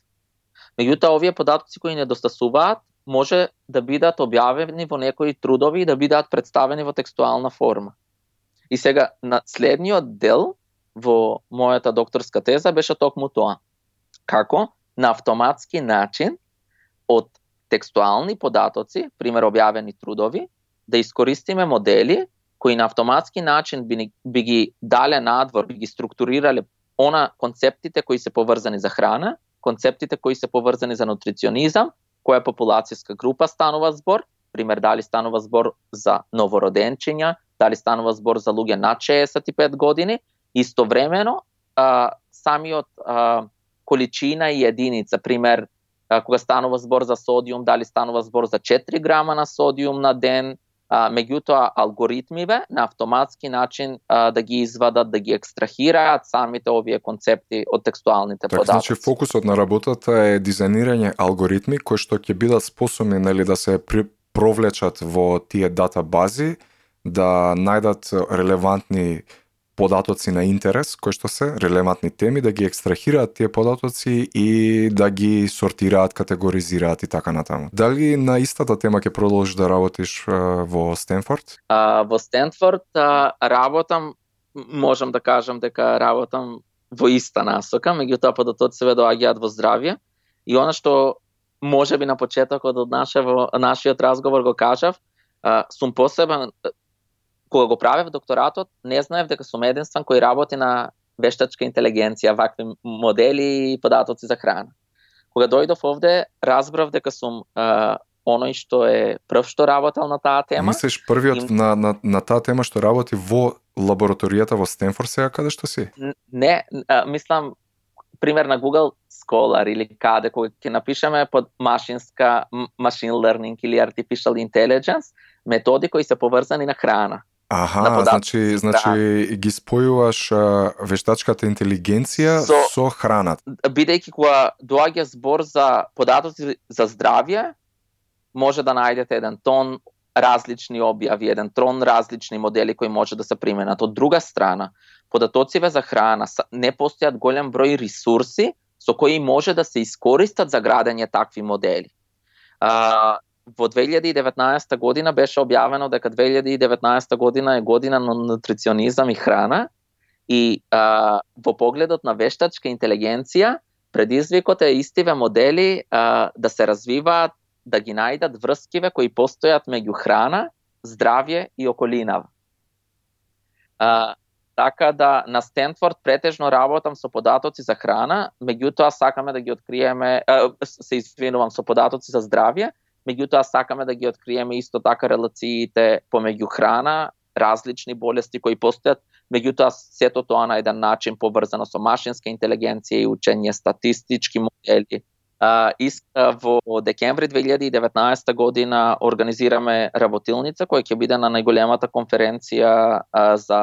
Меѓутоа, овие податоци кои недостасуваат може да бидат објавени во некои трудови и да бидат представени во текстуална форма. И сега, на следниот дел во мојата докторска теза беше токму тоа. Како на автоматски начин од текстуални податоци, пример објавени трудови, да искористиме модели кои на автоматски начин би, би ги дале надвор, би ги структурирале она концептите кои се поврзани за храна, концептите кои се поврзани за нутриционизам, која популацијска група станува збор, пример дали станува збор за новороденчиња, дали станува збор за луѓе над 65 години, истовремено а, самиот а, количина и единица, пример а, кога станува збор за содиум, дали станува збор за 4 грама на содиум на ден, а, меѓутоа алгоритмиве на автоматски начин а, да ги извадат, да ги екстрахираат самите овие концепти од текстуалните так, податоци. Значи фокусот на работата е дизајнирање алгоритми кои што ќе бидат способни нели да се при, провлечат во тие дата бази, да најдат релевантни податоци на интерес, кои што се релевантни теми, да ги екстрахираат тие податоци и да ги сортираат, категоризираат и така натаму. Дали на истата тема ќе продолжиш да работиш во Стенфорд? А, во Стенфорд а, работам, можам да кажам дека работам во иста насока, меѓутоа податоци се доаѓаат во здравје и она што може би на почетокот од нашево, нашиот разговор го кажав, а, сум посебен кога го правев докторатот, не знаев дека сум единствен кој работи на вештачка интелигенција, вакви модели и податоци за храна. Кога дојдов овде, разбрав дека сум а, оној што е прв што работел на таа тема. Мислиш првиот и... на, на, на таа тема што работи во лабораторијата во Стенфорд сега каде што си? Не, а, мислам пример на Google Scholar или каде кога ќе напишеме под машинска machine learning или artificial intelligence методи кои се поврзани на храна. Аха, значи, да. значи ги спојуваш а, вештачката интелигенција со, со храната. Бидејќи кога доаѓа збор за податоци за здравје, може да најдете еден тон различни објави, еден трон различни модели кои може да се применат. Од друга страна, податоциве за храна не постојат голем број ресурси со кои може да се искористат за градење такви модели. А, во 2019 година беше објавено дека 2019 година е година на нутриционизам и храна и а, во погледот на вештачка интелигенција предизвикот е истиве модели а, да се развиваат да ги најдат врскиве кои постојат меѓу храна, здравје и околина. А, така да на Стенфорд претежно работам со податоци за храна, меѓутоа сакаме да ги откриеме, а, се извинувам, со податоци за здравје, меѓутоа сакаме да ги откриеме исто така релациите помеѓу храна, различни болести кои постојат, меѓутоа сето тоа на еден начин поврзано со машинска интелигенција и учење статистички модели. во декември 2019 година организираме работилница која ќе биде на најголемата конференција за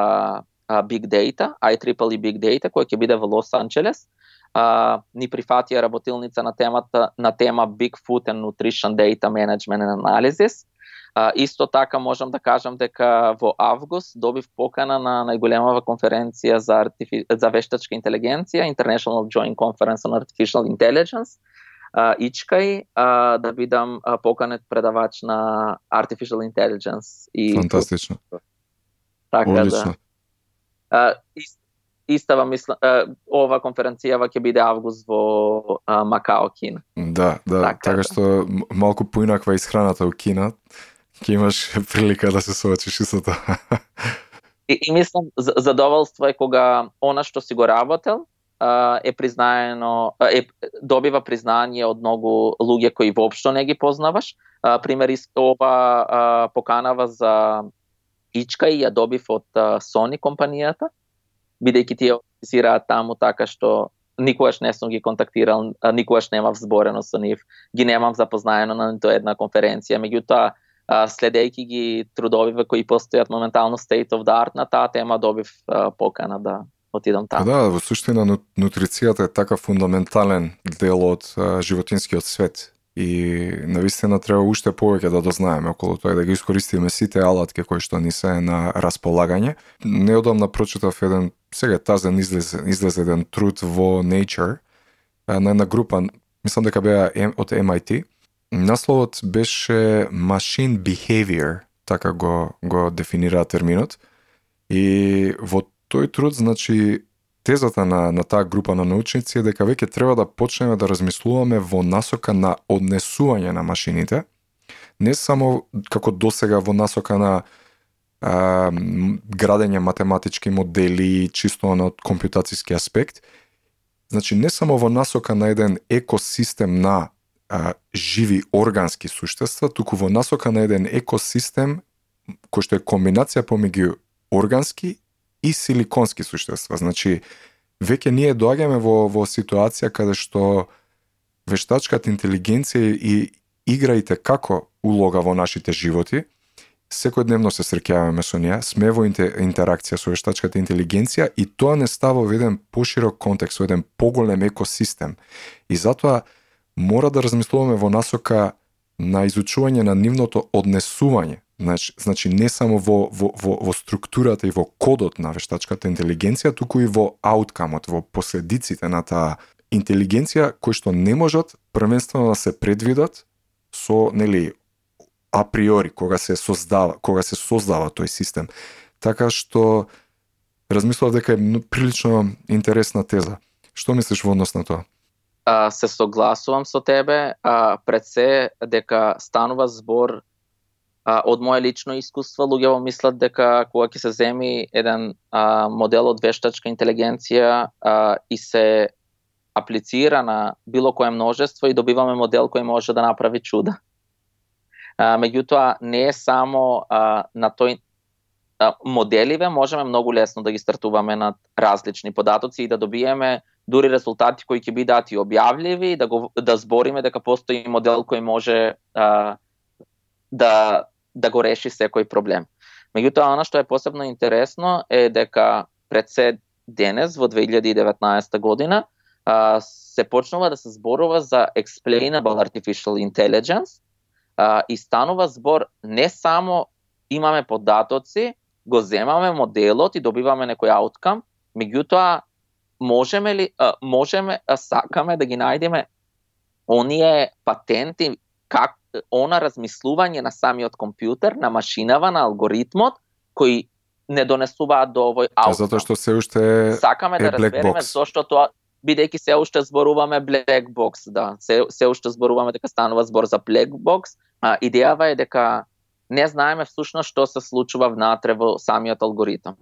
Big Data, IEEE e Big Data, која ќе биде во Лос Анџелес а, ни прифатија работилница на темата на тема Big Food and Nutrition Data Management and Analysis. А, исто така можам да кажам дека во август добив покана на најголемава конференција за артифи... за вештачка интелигенција, International Joint Conference on Artificial Intelligence, а, Ичкај, а, да бидам а, поканет предавач на Artificial Intelligence и Фантастично. Така да. Одлично. да. А, ист, истава мисла ова конференцијава ќе биде август во а, Макао, Кина. Да, да, така, така да. што малку поинаква исхраната у Кина, ќе имаш прилика да се соочиш и со тоа. и, и мислам задоволство е кога она што си го работел е признаено е добива признание од многу луѓе кои воопшто не ги познаваш. Пример ова поканава за Ичка и ја добив од Sony компанијата бидејќи тие организираат таму така што никогаш не сум ги контактирал, никогаш немав зборено со нив, ги немам запознаено на нито една конференција, меѓутоа следејќи ги трудовиве кои постојат моментално state of the art на таа тема, добив покана да отидам таму. Да, во суштина нутрицијата е така фундаментален дел од животинскиот свет и навистина треба уште повеќе да дознаеме околу тоа да ги искористиме сите алатки кои што ни се на располагање. Неодамна прочитав еден сега тазен излезе, излезе еден труд во Nature на една група, мислам дека беа од MIT. Насловот беше Machine Behavior, така го го дефинира терминот. И во тој труд, значи, тезата на, на таа група на научници е дека веќе треба да почнеме да размислуваме во насока на однесување на машините, не само како досега во насока на а, градење математички модели, чисто на компјутацијски аспект, значи не само во насока на еден екосистем на а, живи органски суштества, туку во насока на еден екосистем кој што е комбинација помеѓу органски и силиконски суштества. Значи, веќе ние доаѓаме во, во ситуација каде што вештачката интелигенција и играите како улога во нашите животи, секојдневно се среќаваме со неа, сме во интеракција со вештачката интелигенција и тоа не става во еден поширок контекст, во еден поголем екосистем. И затоа мора да размислуваме во насока на изучување на нивното однесување Значи, значи не само во, во, во, во структурата и во кодот на вештачката интелигенција, туку и во ауткамот, во последиците на таа интелигенција кои што не можат првенствено да се предвидат со нели априори кога се создава, кога се создава тој систем. Така што размислував дека е прилично интересна теза. Што мислиш во однос на тоа? А, се согласувам со тебе, а, пред се дека станува збор а, од мое лично искуство, луѓето мислат дека кога ќе се земи еден а, модел од вештачка интелигенција а, и се аплицира на било кое множество и добиваме модел кој може да направи чуда. А, меѓутоа, не е само а, на тој а, моделиве, можеме многу лесно да ги стартуваме над различни податоци и да добиеме дури резултати кои ќе бидат и објавливи, да го да збориме дека постои модел кој може а, да да го реши секој проблем. Меѓутоа, она што е посебно интересно е дека пред се денес во 2019 година а, се почнува да се зборува за explainable artificial intelligence а, и станува збор не само имаме податоци, го земаме моделот и добиваме некој ауткам, меѓутоа можеме ли а, можеме а, сакаме да ги најдеме оние патенти как она размислување на самиот компјутер, на машинава, на алгоритмот кои не донесуваат до овој ауткам. Затоа што се уште сакаме е да разбереме зошто тоа бидејќи се уште зборуваме black box, да, се, се уште зборуваме дека станува збор за black box, а, идејава е дека не знаеме всушност што се случува внатре во самиот алгоритам.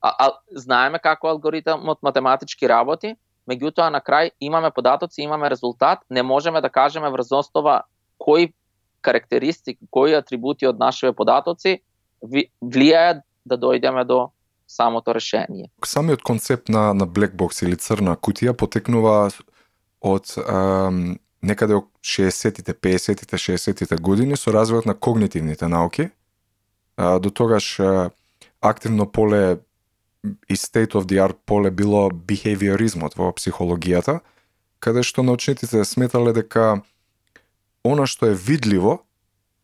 А, а знаеме како алгоритмот математички работи, меѓутоа на крај имаме податоци, имаме резултат, не можеме да кажеме врз основа кои карактеристики, кои атрибути од нашите податоци влијаат да дојдеме до самото решение. Самиот концепт на, на black box или црна кутија потекнува од ам, некаде од 60-тите, 50-тите, 60-тите години со развојот на когнитивните науки. А, до тогаш а, активно поле и state of the art поле било бихевиоризмот во психологијата, каде што научниците сметале дека она што е видливо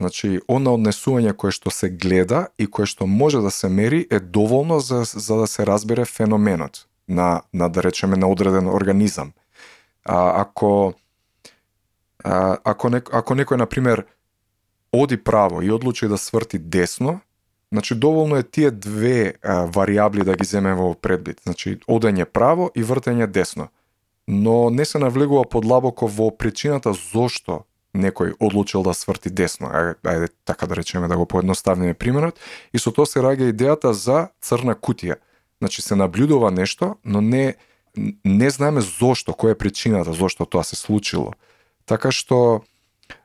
Значи, она однесување кое што се гледа и кое што може да се мери е доволно за, за да се разбере феноменот на, на да речеме, на одреден организам. А, ако, а, ако, нек, ако некој, например, оди право и одлучи да сврти десно, значи доволно е тие две а, варијабли да ги земе во предбит. Значи, одење право и вртење десно. Но не се навлегува подлабоко во причината зошто некој одлучил да сврти десно, ајде, така да речеме да го поедноставниме примерот, и со тоа се раѓа идејата за црна кутија. Значи се наблюдува нешто, но не не знаеме зошто, која е причината зошто тоа се случило. Така што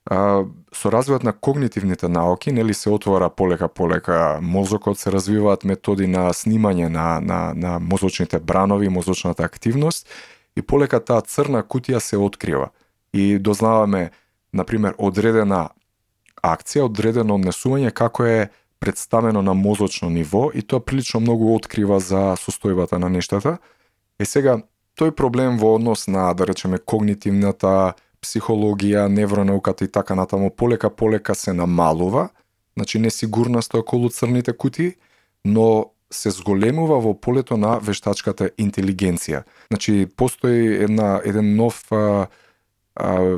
а, со развојот на когнитивните науки, нели се отвора полека полека мозокот, се развиваат методи на снимање на, на, на мозочните бранови, мозочната активност и полека таа црна кутија се открива. И дознаваме например, одредена акција, одредено однесување како е представено на мозочно ниво и тоа прилично многу открива за состојбата на нештата. Е сега, тој проблем во однос на, да речеме, когнитивната психологија, невронауката и така натаму, полека полека се намалува, значи несигурноста околу црните кути, но се зголемува во полето на вештачката интелигенција. Значи, постои една, еден нов а,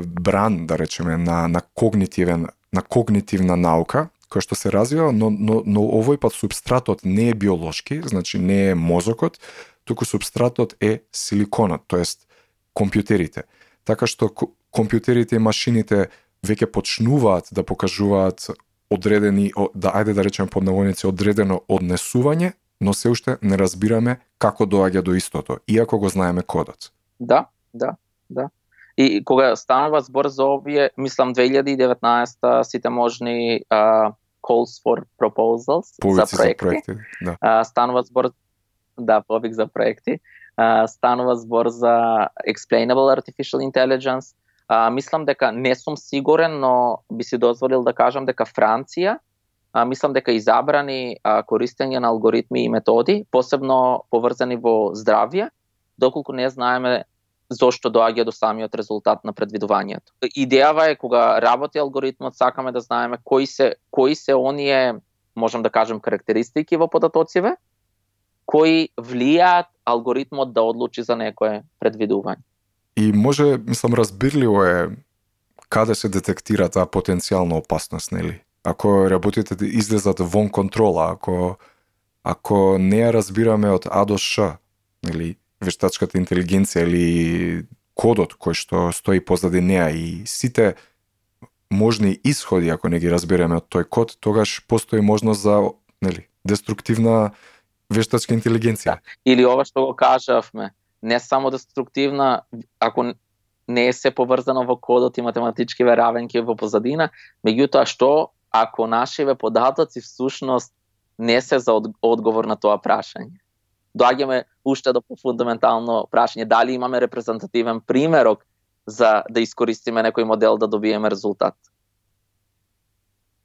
бран, да речеме, на, на когнитивен на когнитивна наука, која што се развива, но, но, но овој пат субстратот не е биолошки, значи не е мозокот, туку субстратот е силиконот, тоест компјутерите. Така што компјутерите и машините веќе почнуваат да покажуваат одредени, да ајде да речеме под наводници, одредено однесување, но се уште не разбираме како доаѓа до истото, иако го знаеме кодот. Да, да, да. И кога станува збор за овие, мислам 2019 сите можни uh, calls for proposals Повици за проекти, за проекти да. uh, станува збор да, повик за проекти, uh, станува збор за explainable artificial intelligence. Uh, мислам дека не сум сигурен, но би си дозволил да кажам дека Франција а, мислам дека изабрани а, користење на алгоритми и методи, посебно поврзани во здравје, доколку не знаеме зошто доаѓа до самиот резултат на предвидувањето. Идејава е кога работи алгоритмот сакаме да знаеме кои се кои се оние можам да кажем карактеристики во податоциве кои влијаат алгоритмот да одлучи за некое предвидување. И може, мислам, разбирливо е каде се детектира таа потенцијална опасност, нели? Ако работите да излезат вон контрола, ако ако не ја разбираме од А до Ш, нели, вештачката интелигенција или кодот кој што стои позади неа и сите можни исходи ако не ги разбереме од тој код, тогаш постои можност за нели деструктивна вештачка интелигенција. Да. Или ова што го кажавме, не само деструктивна, ако не е се поврзано во кодот и математички веравенки во позадина, меѓутоа што ако нашиве податоци всушност не се за одговор на тоа прашање. Доаѓаме уште до фундаментално прашање дали имаме репрезентативен примерок за да искористиме некој модел да добиеме резултат.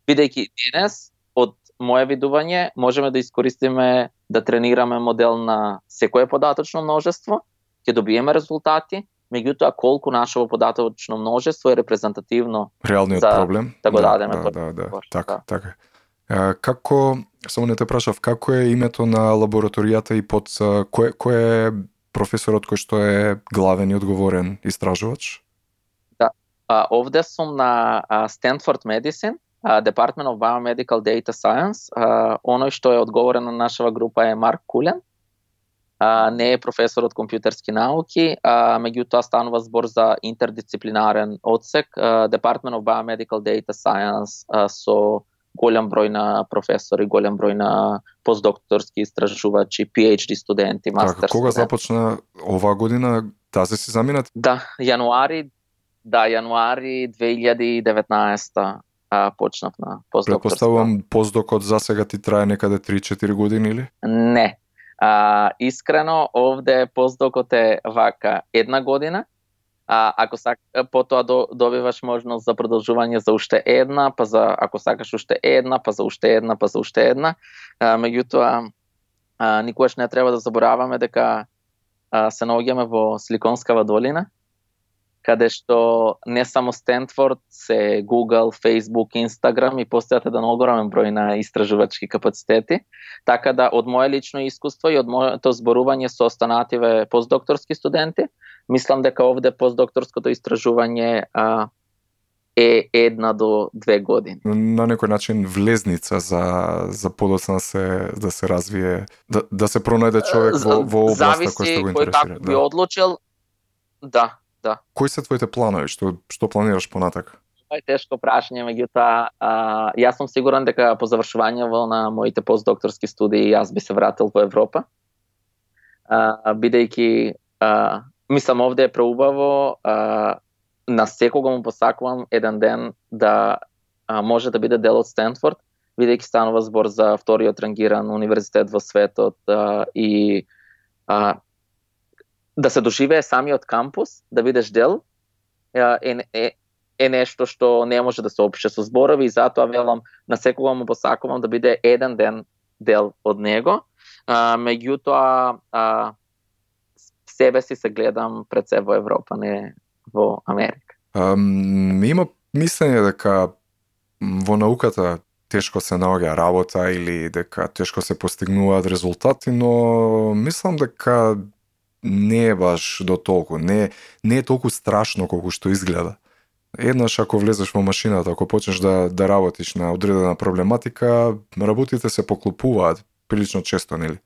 Бидејќи денес од мое видување можеме да искористиме да тренираме модел на секое податочно множество, ќе добиеме резултати, меѓутоа колку нашето податочно множество е репрезентативно реалниот за проблем да го да, дадеме да, да, да, така, да. така. А, како само не те прашав како е името на лабораторијата и под кој кој е професорот кој што е главен и одговорен истражувач? Да, а, овде сум на Stanford Medicine, Department of Biomedical Data Science. А, оној што е одговорен на нашава група е Марк Кулен. А, не е професор од компјутерски науки, а, меѓутоа станува збор за интердисциплинарен одсек, а, Department of Biomedical Data Science а, со голем број на професори, голем број на постдокторски истражувачи, PhD студенти, мастер така, кога започна оваа година, тази си заминат? Да, јануари, да, јануари 2019 а, почнав на постдокторска. Предпоставувам постдокот за сега ти трае некаде 3-4 години или? Не. А, искрено, овде постдокот е вака една година, а, ако сак, потоа до, добиваш можност за продолжување за уште една, па за ако сакаш уште една, па за уште една, па за уште една. А, меѓутоа, а, никогаш не треба да забораваме дека а, се наоѓаме во Силиконскава долина, каде што не само Стенфорд, се Google, Facebook, Instagram и постојат еден да огромен број на истражувачки капацитети. Така да од мое лично искуство и од моето зборување со останативе постдокторски студенти, мислам дека овде постдокторското истражување а, е една до две години. На некој начин влезница за за подоцна се да се развие, да, да се пронајде човек во во областа која што го интересира. Зависи кој како би да. одлучил. Да, да. Кои се твоите планови? Што што планираш понатак? Тоа е тешко прашање, меѓутоа, јас сум сигурен дека по завршувањето на моите постдокторски студии јас би се вратил во Европа. А, бидејќи а, мислам овде е преубаво а, на секого му посакувам еден ден да а, може да биде дел од Стенфорд, бидејќи станува збор за вториот рангиран универзитет во светот а, и а, да се доживее самиот кампус, да бидеш дел, е, е, е нешто што не може да се опише со зборови и затоа велам на секого му посакувам да биде еден ден дел од него. А, меѓутоа, а, себе си се гледам пред се во Европа, не во Америка. Um, има мислење дека во науката тешко се наоѓа работа или дека тешко се постигнуваат резултати, но мислам дека не е баш до толку, не, не е толку страшно колку што изгледа. Еднаш ако влезеш во машината, ако почнеш да, да работиш на одредена проблематика, работите се поклопуваат прилично често, нели?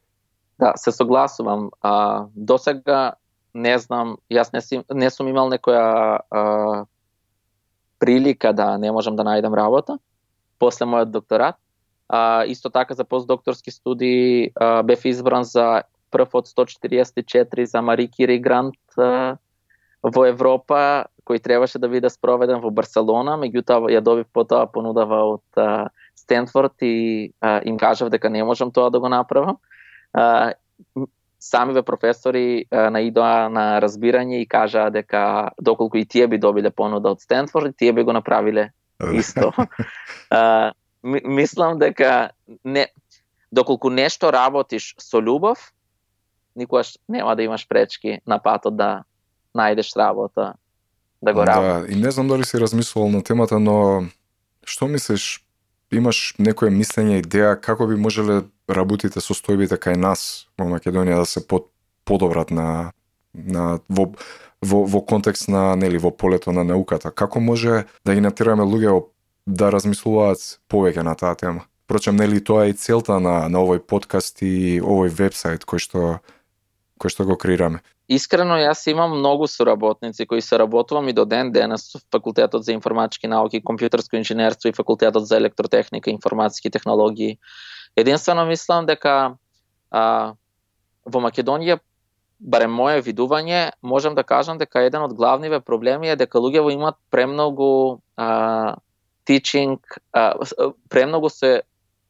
Да, се согласувам. А, до сега не знам, јас не, си, не сум имал некоја а, прилика да не можам да најдам работа после мојот докторат. А, исто така за постдокторски студии а, бев избран за прв од 144 за Мари Кири Грант во Европа, кој требаше да биде спроведен во Барселона, меѓутоа ја добив потоа понудава од Стенфорд и а, им кажав дека не можам тоа да го направам. А, самиве професори а, наидоа на разбирање и кажаа дека доколку и тие би добиле понуда од Стенфорд, тие би го направиле исто. а, мислам дека не доколку нешто работиш со љубов, никогаш нема да имаш пречки на патот да најдеш работа да го работиш. Да, и не знам дали си размислувал на темата, но што мислиш, имаш некое мислење, идеја како би можеле работите состојбите кај нас во Македонија да се под, подобрат на на во во во контекст на нели во полето на науката. Како може да ги натираме луѓе да размислуваат повеќе на таа тема? Прочем, нели тоа е и целта на на овој подкаст и овој вебсайт кој што кој што го креираме. Искрено, јас имам многу соработници кои се работувам и до ден денес во Факултетот за информатички науки, компјутерско инженерство и Факултетот за електротехника и информатски технологии. Единствено мислам дека а, во Македонија барем моје видување, можам да кажам дека еден од главниве проблеми е дека луѓето имаат премногу а, teaching, а, премногу се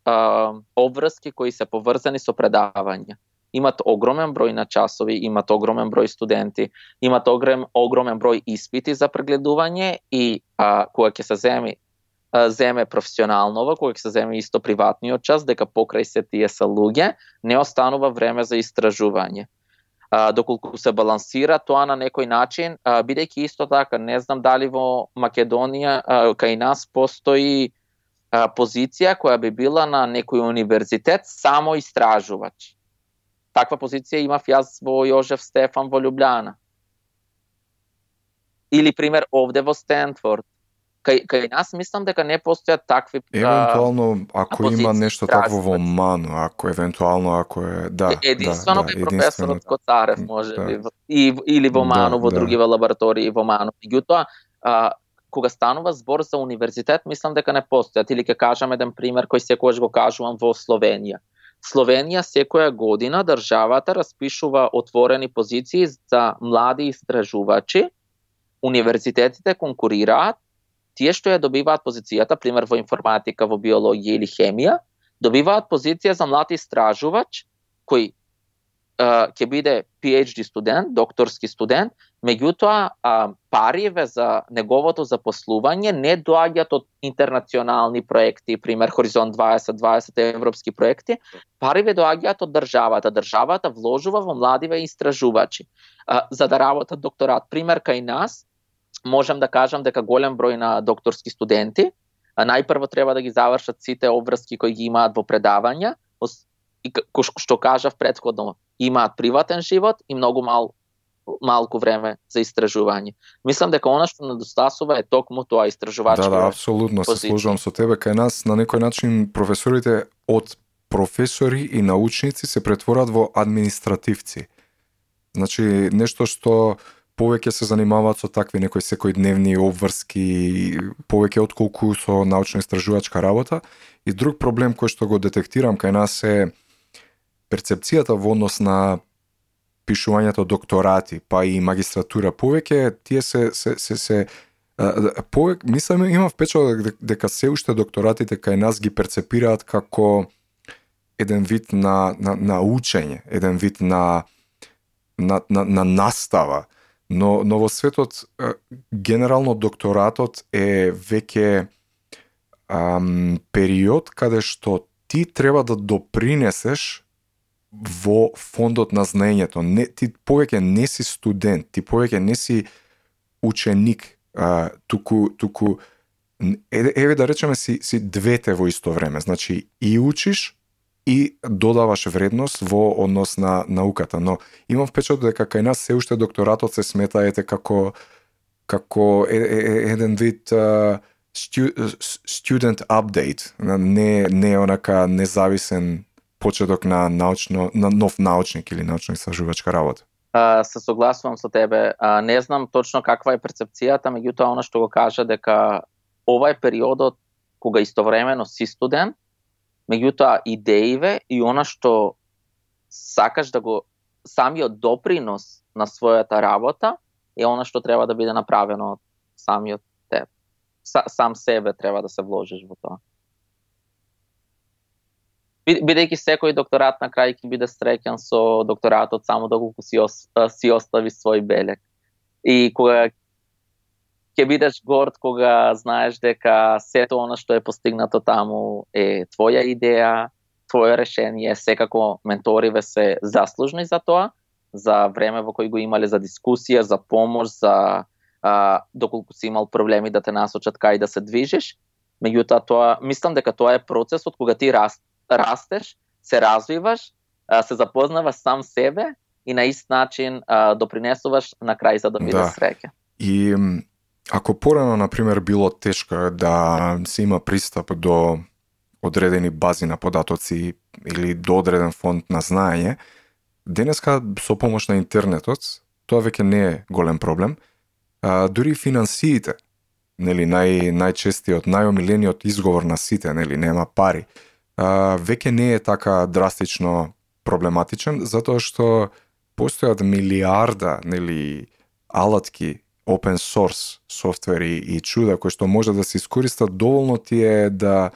а, обврски кои се поврзани со предавање имат огромен број на часови, имат огромен број студенти, имат огром, огромен број испити за прегледување и а, кога ќе се земи земе професионалнова, кога ќе се земе исто приватниот час, дека покрај се тие са луѓе, не останува време за истражување. А, доколку се балансира тоа на некој начин, а, бидејќи исто така, не знам дали во Македонија а, кај нас постои а, позиција која би била на некој универзитет само истражувач таква позиција имав јас во Јожев Стефан во Лјубљана. Или пример овде во Стенфорд. Кај, кај нас мислам дека не постојат такви Евентуално ако позиции, има нешто такво во Ману, ако евентуално ако е да, единствено да, да, професорот Коцарев може да. би и или во да, Ману, да, во други да. лаборатории во Ману. Меѓутоа, а, кога станува збор за универзитет, мислам дека не постојат или ќе кажам еден пример кој секогаш го кажувам во Словенија. Словенија секоја година државата распишува отворени позиции за млади истражувачи, универзитетите конкурираат, тие што ја добиваат позицијата, пример во информатика, во биологија или хемија, добиваат позиција за млад истражувач кој ќе биде PhD студент, докторски студент, меѓутоа париве за неговото запослување не доаѓаат од интернационални проекти, пример Хоризонт 2020 европски проекти, париве доаѓаат од државата. Државата вложува во младиве истражувачи за да работат докторат. Пример кај нас, можам да кажам дека голем број на докторски студенти најпрво треба да ги завршат сите обврски кои ги имаат во предавања, и што кажав предходно, имаат приватен живот и многу мал малку време за истражување. Мислам дека она што недостасува е токму тоа истражувачко. Да, да, апсолутно се сложувам со тебе. Кај нас на некој начин професорите од професори и научници се претворат во административци. Значи нешто што повеќе се занимаваат со такви некои секојдневни обврски, повеќе отколку со научно-истражувачка работа. И друг проблем кој што го детектирам кај нас е перцепцијата во однос на пишувањето докторати, па и магистратура, повеќе тие се се се, се повеќе мислам имам впечаток дека се уште докторатите кај нас ги перцепираат како еден вид на на, на учење, еден вид на на, на, на настава. Но, но во светот генерално докторатот е веќе ам, период каде што ти треба да допринесеш во фондот на знаењето. Не, ти повеќе не си студент, ти повеќе не си ученик, а, туку, туку еве, да речеме си, си двете во исто време. Значи и учиш и додаваш вредност во однос на науката. Но имам впечаток дека кај нас се уште докторатот се смета ете како како е, е, е, еден вид а, student update, не не онака независен почеток на научно на нов научник или научно истражувачка работа. А, се согласувам со тебе. А, не знам точно каква е перцепцијата, меѓутоа она што го кажа дека ова е периодот кога истовремено си студент, меѓутоа идеиве и она што сакаш да го самиот допринос на својата работа е она што треба да биде направено од самиот теб. сам себе треба да се вложиш во тоа бидејќи секој докторат на крај ќе биде среќен со докторатот само доколку си, си остави свој белек. И кога ќе бидеш горд кога знаеш дека сето она што е постигнато таму е твоја идеја, твое решение, секако менториве се заслужни за тоа, за време во кој го имале за дискусија, за помош, за а, доколку си имал проблеми да те насочат кај да се движиш. Меѓутоа тоа мислам дека тоа е процес од кога ти раст, растеш, се развиваш, се запознаваш сам себе и на ист начин допринесуваш на крај за да биде да. среќа. И ако порано, например, било тешко да се има пристап до одредени бази на податоци или до одреден фонд на знаење, денеска со помош на интернетот, тоа веќе не е голем проблем, а, дури финансиите, нели нај најчестиот, најомилениот изговор на сите, нели нема пари, веќе не е така драстично проблематичен затоа што постојат милиарда нели алатки open source софтвери и чуда кои што може да се искористат доволно ти е да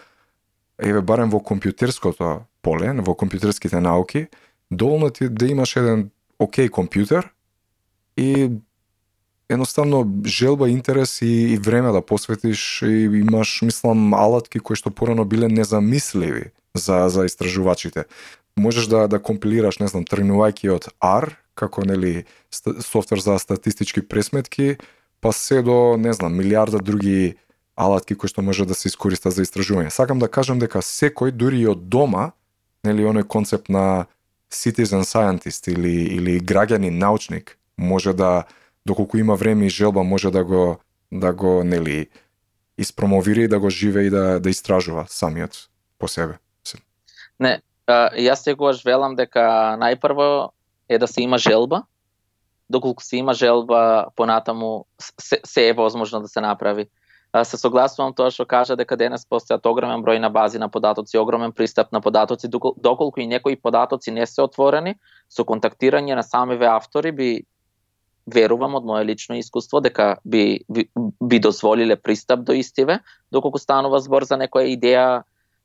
еве барем во компјутерското поле, во компјутерските науки, доволно ти да имаш еден окей компјутер и едноставно желба, интерес и, и време да посветиш и имаш, мислам, алатки кои што порано биле незамисливи за, за истражувачите. Можеш да, да компилираш, не знам, тренувајќи од R, како нели софтвер за статистички пресметки, па се до, не знам, милиарда други алатки кои што може да се искориста за истражување. Сакам да кажам дека секој дури и од дома, нели оној концепт на citizen scientist или или граѓанин научник може да доколку има време и желба може да го да го нели испромовира и да го живее и да да истражува самиот по себе. Не, а, јас секогаш велам дека најпрво е да се има желба, доколку се има желба понатаму се, се е возможно да се направи. А, се согласувам тоа што кажа дека денес постојат огромен број на бази на податоци, огромен пристап на податоци, доколку и некои податоци не се отворени, со контактирање на самиве автори би верувам од мое лично искуство дека би, би, би дозволиле пристап до истиве, доколку станува збор за некоја идеја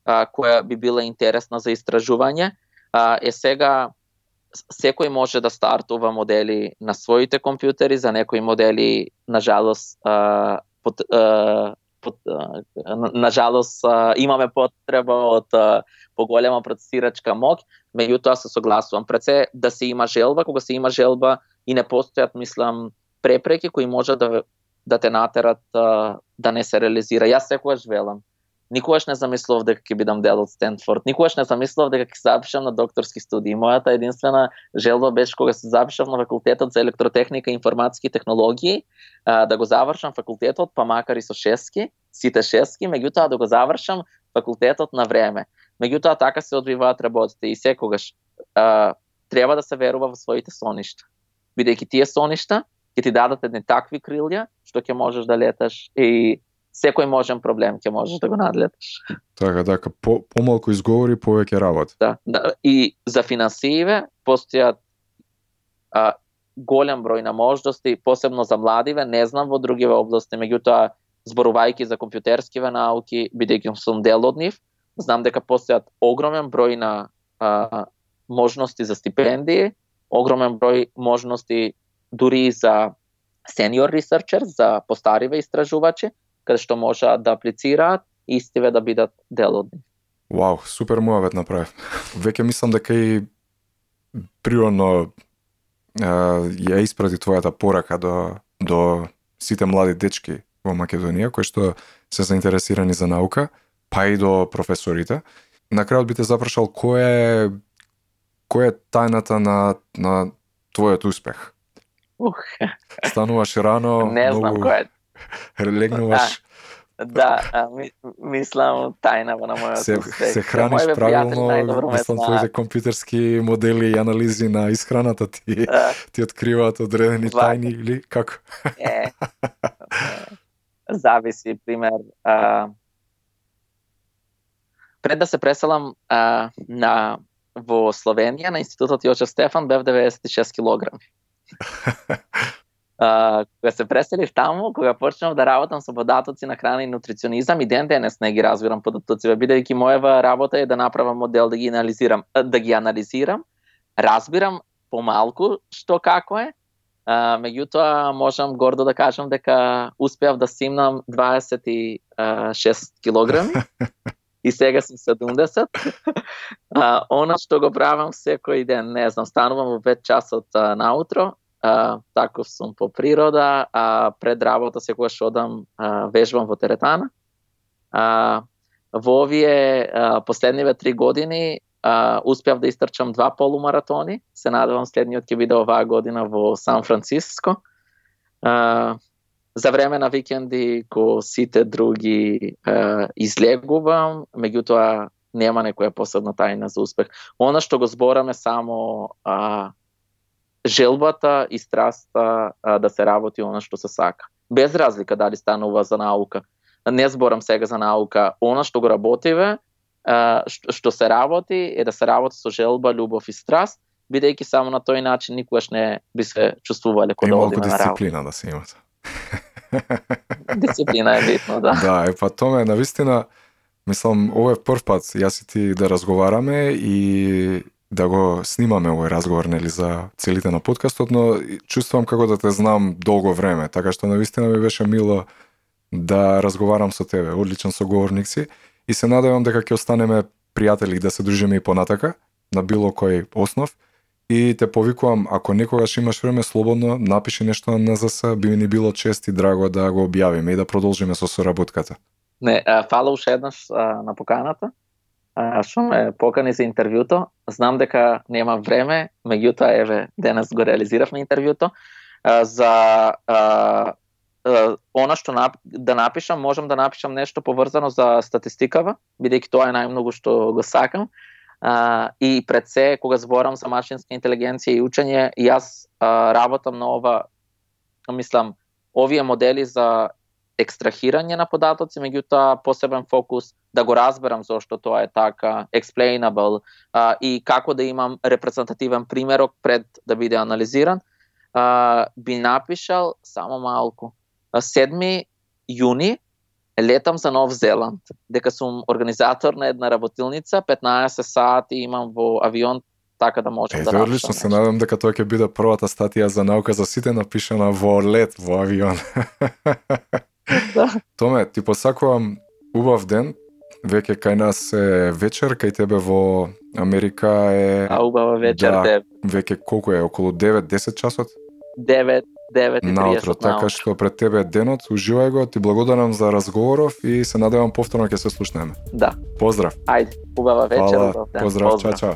а, која би била интересна за истражување. А, е сега секој може да стартува модели на своите компјутери, за некои модели, на жалост, а, под, а, под, а, на жалост а, имаме потреба од а, поголема процесирачка мок, меѓутоа се согласувам. Пред се да се има желба, кога се има желба и не постојат, мислам, препреки кои може да да те натерат а, да не се реализира. Јас секогаш велам, никогаш не замислував дека ќе бидам дел од Стенфорд, никогаш не замислував дека ќе запишам на докторски студии. Мојата единствена желба беше кога се запишав на факултетот за електротехника и информатски технологии, а, да го завршам факултетот, па макар и со шески, сите шески, меѓутоа да го завршам факултетот на време. Меѓутоа така се одвиваат работите и секогаш а, треба да се верува во своите соништа. Бидејќи тие соништа ќе ти дадат едни такви крилја што ќе можеш да леташ и секој можен проблем ќе можеш да го надлеташ. Така, така, по, помалку изговори, повеќе работа. Да, да, и за финансииве постојат а, голем број на можности, посебно за младиве, не знам во другиве области, меѓутоа зборувајќи за компјутерскиве науки, бидејќи сум дел од нив, знам дека постојат огромен број на а, можности за стипендии, огромен број можности дури и за сениор ресерчер, за постариве истражувачи, каде што можат да аплицираат и истиве да бидат дел од нив. Вау, супер муавет направив. Веќе мислам дека и природно ја испрати твојата порака до, до сите млади дечки во Македонија кои што се заинтересирани за наука, па и до професорите. На крајот би те запрашал кој е која е тајната на на твојот успех? Ух. Стануваш рано, Не знам многу... кој е легнуваш Да, а, ми, мислам тајна на мојот се, успех. Се храниш Моје правилно, мислам твоите компјутерски модели и анализи на исхраната ти да. ти откриваат одредени тајни или како? Е, зависи, пример. А, пред да се преселам а, на во Словенија на институтот Јочев Стефан бев 96 килограми. Uh, кога се преселив таму, кога почнав да работам со податоци на храна и нутриционизам, и ден денес не ги разбирам податоци, бидејќи мојава работа е да направам модел да ги анализирам, да ги анализирам, разбирам помалку што како е, uh, меѓутоа можам гордо да кажам дека успеав да симнам 26 килограми. и сега сум 70. а, она што го правам секој ден, не знам, станувам во 5 часот а, наутро, а, таков сум по природа, а пред работа секогаш одам а, вежбам во теретана. А, во овие а, последниве три години а, успеав да истрчам два полумаратони. Се надевам следниот ќе биде оваа година во Сан Франциско. А, за време на викенди ко сите други а, излегувам, меѓутоа нема некоја посебна тајна за успех. Она што го збораме само а, желбата и страста а, да се работи она што се сака. Без разлика дали станува за наука. Не зборам сега за наука. Она што го работиве, а, што, што се работи е да се работи со желба, љубов и страст, бидејќи само на тој начин никогаш не би се чувствувале кога И одиме на работа. дисциплина да се имате. Дисциплина е битно, да. Да, е па тоа е навистина, мислам, ово е прв пат јас и ти да разговараме и да го снимаме овој разговор нели за целите на подкастот, но чувствувам како да те знам долго време, така што навистина ми беше мило да разговарам со тебе. Одличен соговорник си и се надевам дека ќе останеме пријатели да се дружиме и понатака на било кој основ. И те повикувам, ако некогаш имаш време слободно, напиши нешто на НЗС, би ми ни било чест и драго да го објавиме и да продолжиме со соработката. Не, фала уште еднаш на поканата. А, што ме покани за интервјуто. Знам дека нема време, меѓутоа еве денес го реализиравме интервјуто. А, за а, а, она што нап, да напишам, можам да напишам нешто поврзано за статистикава, бидејќи тоа е најмногу што го сакам. А, и пред се, кога зборам за машинска интелигенција и учење, јас а, работам на ова, мислам, овие модели за екстрахирање на податоци, меѓутоа посебен фокус да го разберам зошто тоа е така, explainable а, и како да имам репрезентативен примерок пред да биде анализиран, а, би напишал само малку. 7 јуни летам за Нов Зеланд, дека сум организатор на една работилница, 15 сати имам во авион така да можам да Ете, одлично, се надам дека тоа ќе биде првата статија за наука за сите напишана во лет во авион. Да. Томе, ти посакувам убав ден. Веќе кај нас е вечер, кај тебе во Америка е А убава вечер, Да. да. веќе колку е, околу 9-10 часот 9, 9 и 30 наутро, така што пред тебе е денот, уживај го, ти благодарам за разговоров и се надевам повторно ќе се слушнеме. Да, Поздрав. ајде, убава вечер, ден. поздрав, чао, Поздрав. чао.